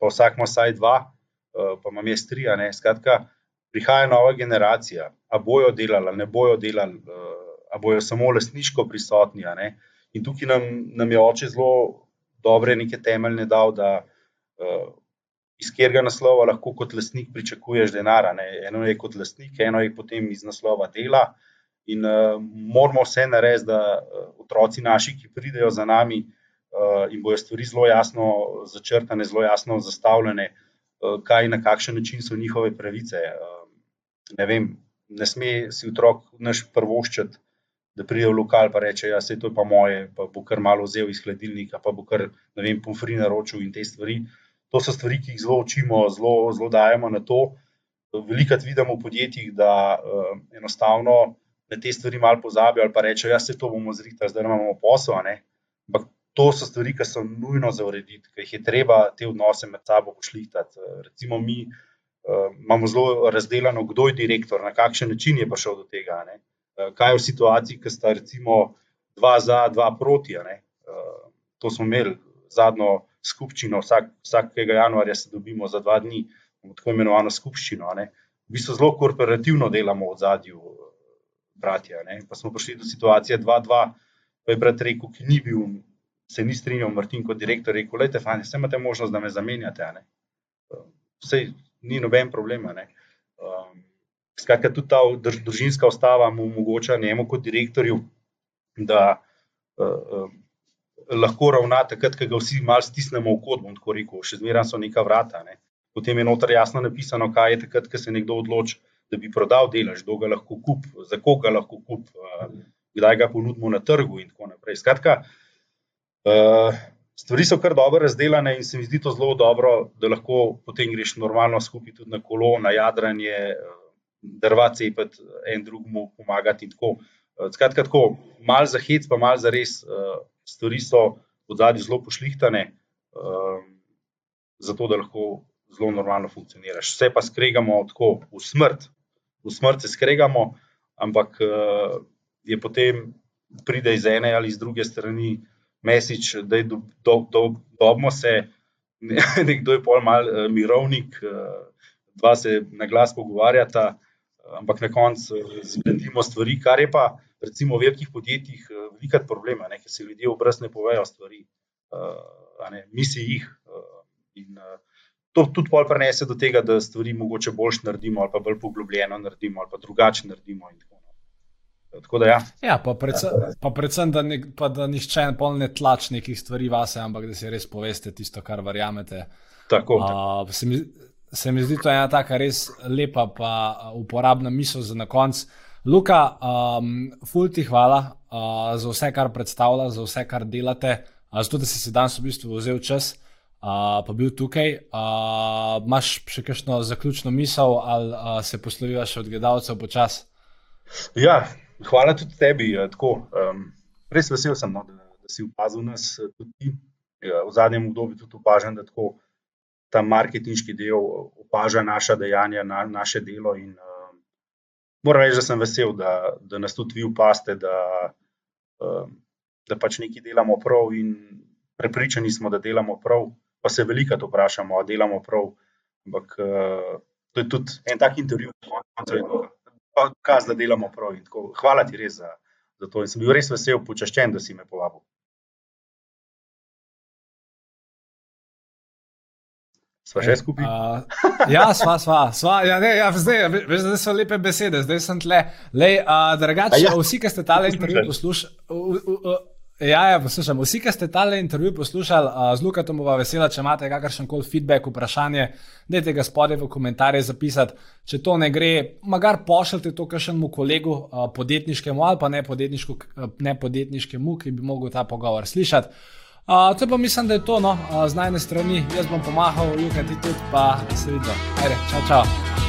pa vsak ima vsaj dva, uh, pa imam jaz tri. Skratka, prihaja nova generacija, a bojo delali, ne bojo delali, uh, a bojo samo lasniško prisotni. In tukaj nam, nam je oče zelo dobre neke temeljne dal, da uh, iz katerega naslova lahko kot lastnik pričakuješ denar. Eno je kot lastnik, eno je potem iz naslova dela. In uh, moramo vse narediti, da uh, otroci naši, ki pridejo za nami uh, in bojo stvari zelo jasno začrtane, zelo jasno zastavljene, uh, kaj in na kakšen način so njihove pravice. Uh, ne vem, ne sme si otrok naš prvoščati da pride v lokal in reče: Ja, vse to je pa moje, pa bo kar malo vzel iz hladilnika, pa bo kar, ne vem, pomfri naročil in te stvari. To so stvari, ki jih zelo učimo, zelo, zelo dajemo na to. Velikrat vidimo v podjetjih, da uh, enostavno na te stvari malo pozabijo ali pa rečejo: Ja, vse to bomo zrihtali, zdaj imamo posel. Ampak to so stvari, ki so nujno za urediti, ker jih je treba te odnose med sabo pošlihtati. Recimo, mi uh, imamo zelo razdeljeno, kdo je direktor, na kakšen način je prišel do tega. Ne? Eh, kaj je v situaciji, ki sta recimo dva za, dva proti. Eh, to smo imeli zadnjo skupščino, vsak, vsakega januarja se dobimo za dva dni, tako imenovano skupščino. Ne. V bistvu zelo korporativno delamo v zadju, bratje. Ne. Pa smo prišli do situacije 2-2, pa je brat rekel, ki ni bil, se ni strinjal, Martin kot direktor, rekel: Lejte, fajn, vse imate možnost, da me zamenjate. Vse ni noben problem. Um, Skratka, tudi ta družinska ustava mu omogoča njemu kot direktorju, da uh, uh, lahko ravna takrat, ko ga vsi malo stisnemo v kot, bom tako rekel, še zmeraj so neka vrata. Ne. Potem je noter jasno napisano, kaj je takrat, ko se nekdo odloči, da bi prodal delež, kdo ga lahko kup, za koga lahko kup, uh, kdaj ga ponudimo na trgu in tako naprej. Skratka, uh, stvari so kar dobro razdeljene in se mi zdi to zelo dobro, da lahko potem greš normalno skupaj tudi na kolo, na jadranje, drva cepeti, en drugemu pomagati in tako. Skratka, tako, mal za hec, pa mal za res, stvari so v zadnji zelo pošlihtane, zato da lahko zelo normalno funkcioniraš. Vse pa skregamo tako v smrt, v smrt se skregamo, ampak je potem pride iz ene ali iz druge strani mesič, da je do, do, do, dobmo se, nekdo je pol mal mirovnik, dva se na glas pogovarjata, ampak na koncu zgradimo stvari, kar je pa recimo v velikih podjetjih uh, velikrat problema, ker se ljudje obraz ne povejo stvari, uh, ne, misli jih. Uh, in, uh, To tudi pol prenese do tega, da stvari mogoče boljš naredimo, ali pa bolj poglobljeno naredimo, ali pa drugače naredimo. In tako Da, ja. Ja, pa, predvsem, pa predvsem, da, ne, pa da nišče ne tlač nekih stvari vase, ampak da si res poveste tisto, kar verjamete. Tako, tako. Uh, se, mi, se mi zdi to ena taka res lepa, pa uporabna misel za na konec. Luka, um, fulti hvala uh, za vse, kar predstavlja, za vse, kar delate, uh, zato da si se danes v bistvu vzel čas. Uh, pa bil tukaj. Uh, Máš še kakšno zaključno misel, ali uh, se posloviš od gledalcev počasi? Ja, hvala tudi tebi. Tako, um, res vesel sem, no, da, da si opazil nas tudi ti. Ja, v zadnjem obdobju tudi opažam, da tako, ta marketinški del opaža naša dejanja, na, naše delo. In, um, moram reči, da sem vesel, da, da nas tudi vi opaste, da, um, da pač nekaj delamo prav in prepričani smo, da delamo prav. Pa se veliko vprašamo, ali delamo prav. Ampak uh, to je tudi en tak intervju, ki je konec dokaz, da delamo prav. Hvala ti res za, za to. In sem bil res vesel, počaščen, da si me povabil. Sva še skupaj? Uh, ja, sva, sva. sva ja, ne, ja, zdaj, veš, zdaj so lepe besede, zdaj sem tle. Lej, uh, drugače, ja, vsi, ki ste tale intervju poslušali. Ja, ja, poslušam. Vsi, ki ste tale intervju poslušali, uh, z Lukatom bova vesela, če imate kakršen koli feedback, vprašanje, dajte ga spodaj v komentarje zapisati. Če to ne gre, magar pošljite to kakšnemu kolegu, uh, podjetniškemu ali pa ne, ne podjetniškemu, ki bi mogel ta pogovor slišati. Uh, to pa mislim, da je to, no, uh, z najne strani. Jaz bom pomahal, Luka ti tudi, pa se vidimo. Ajde, čau, čau.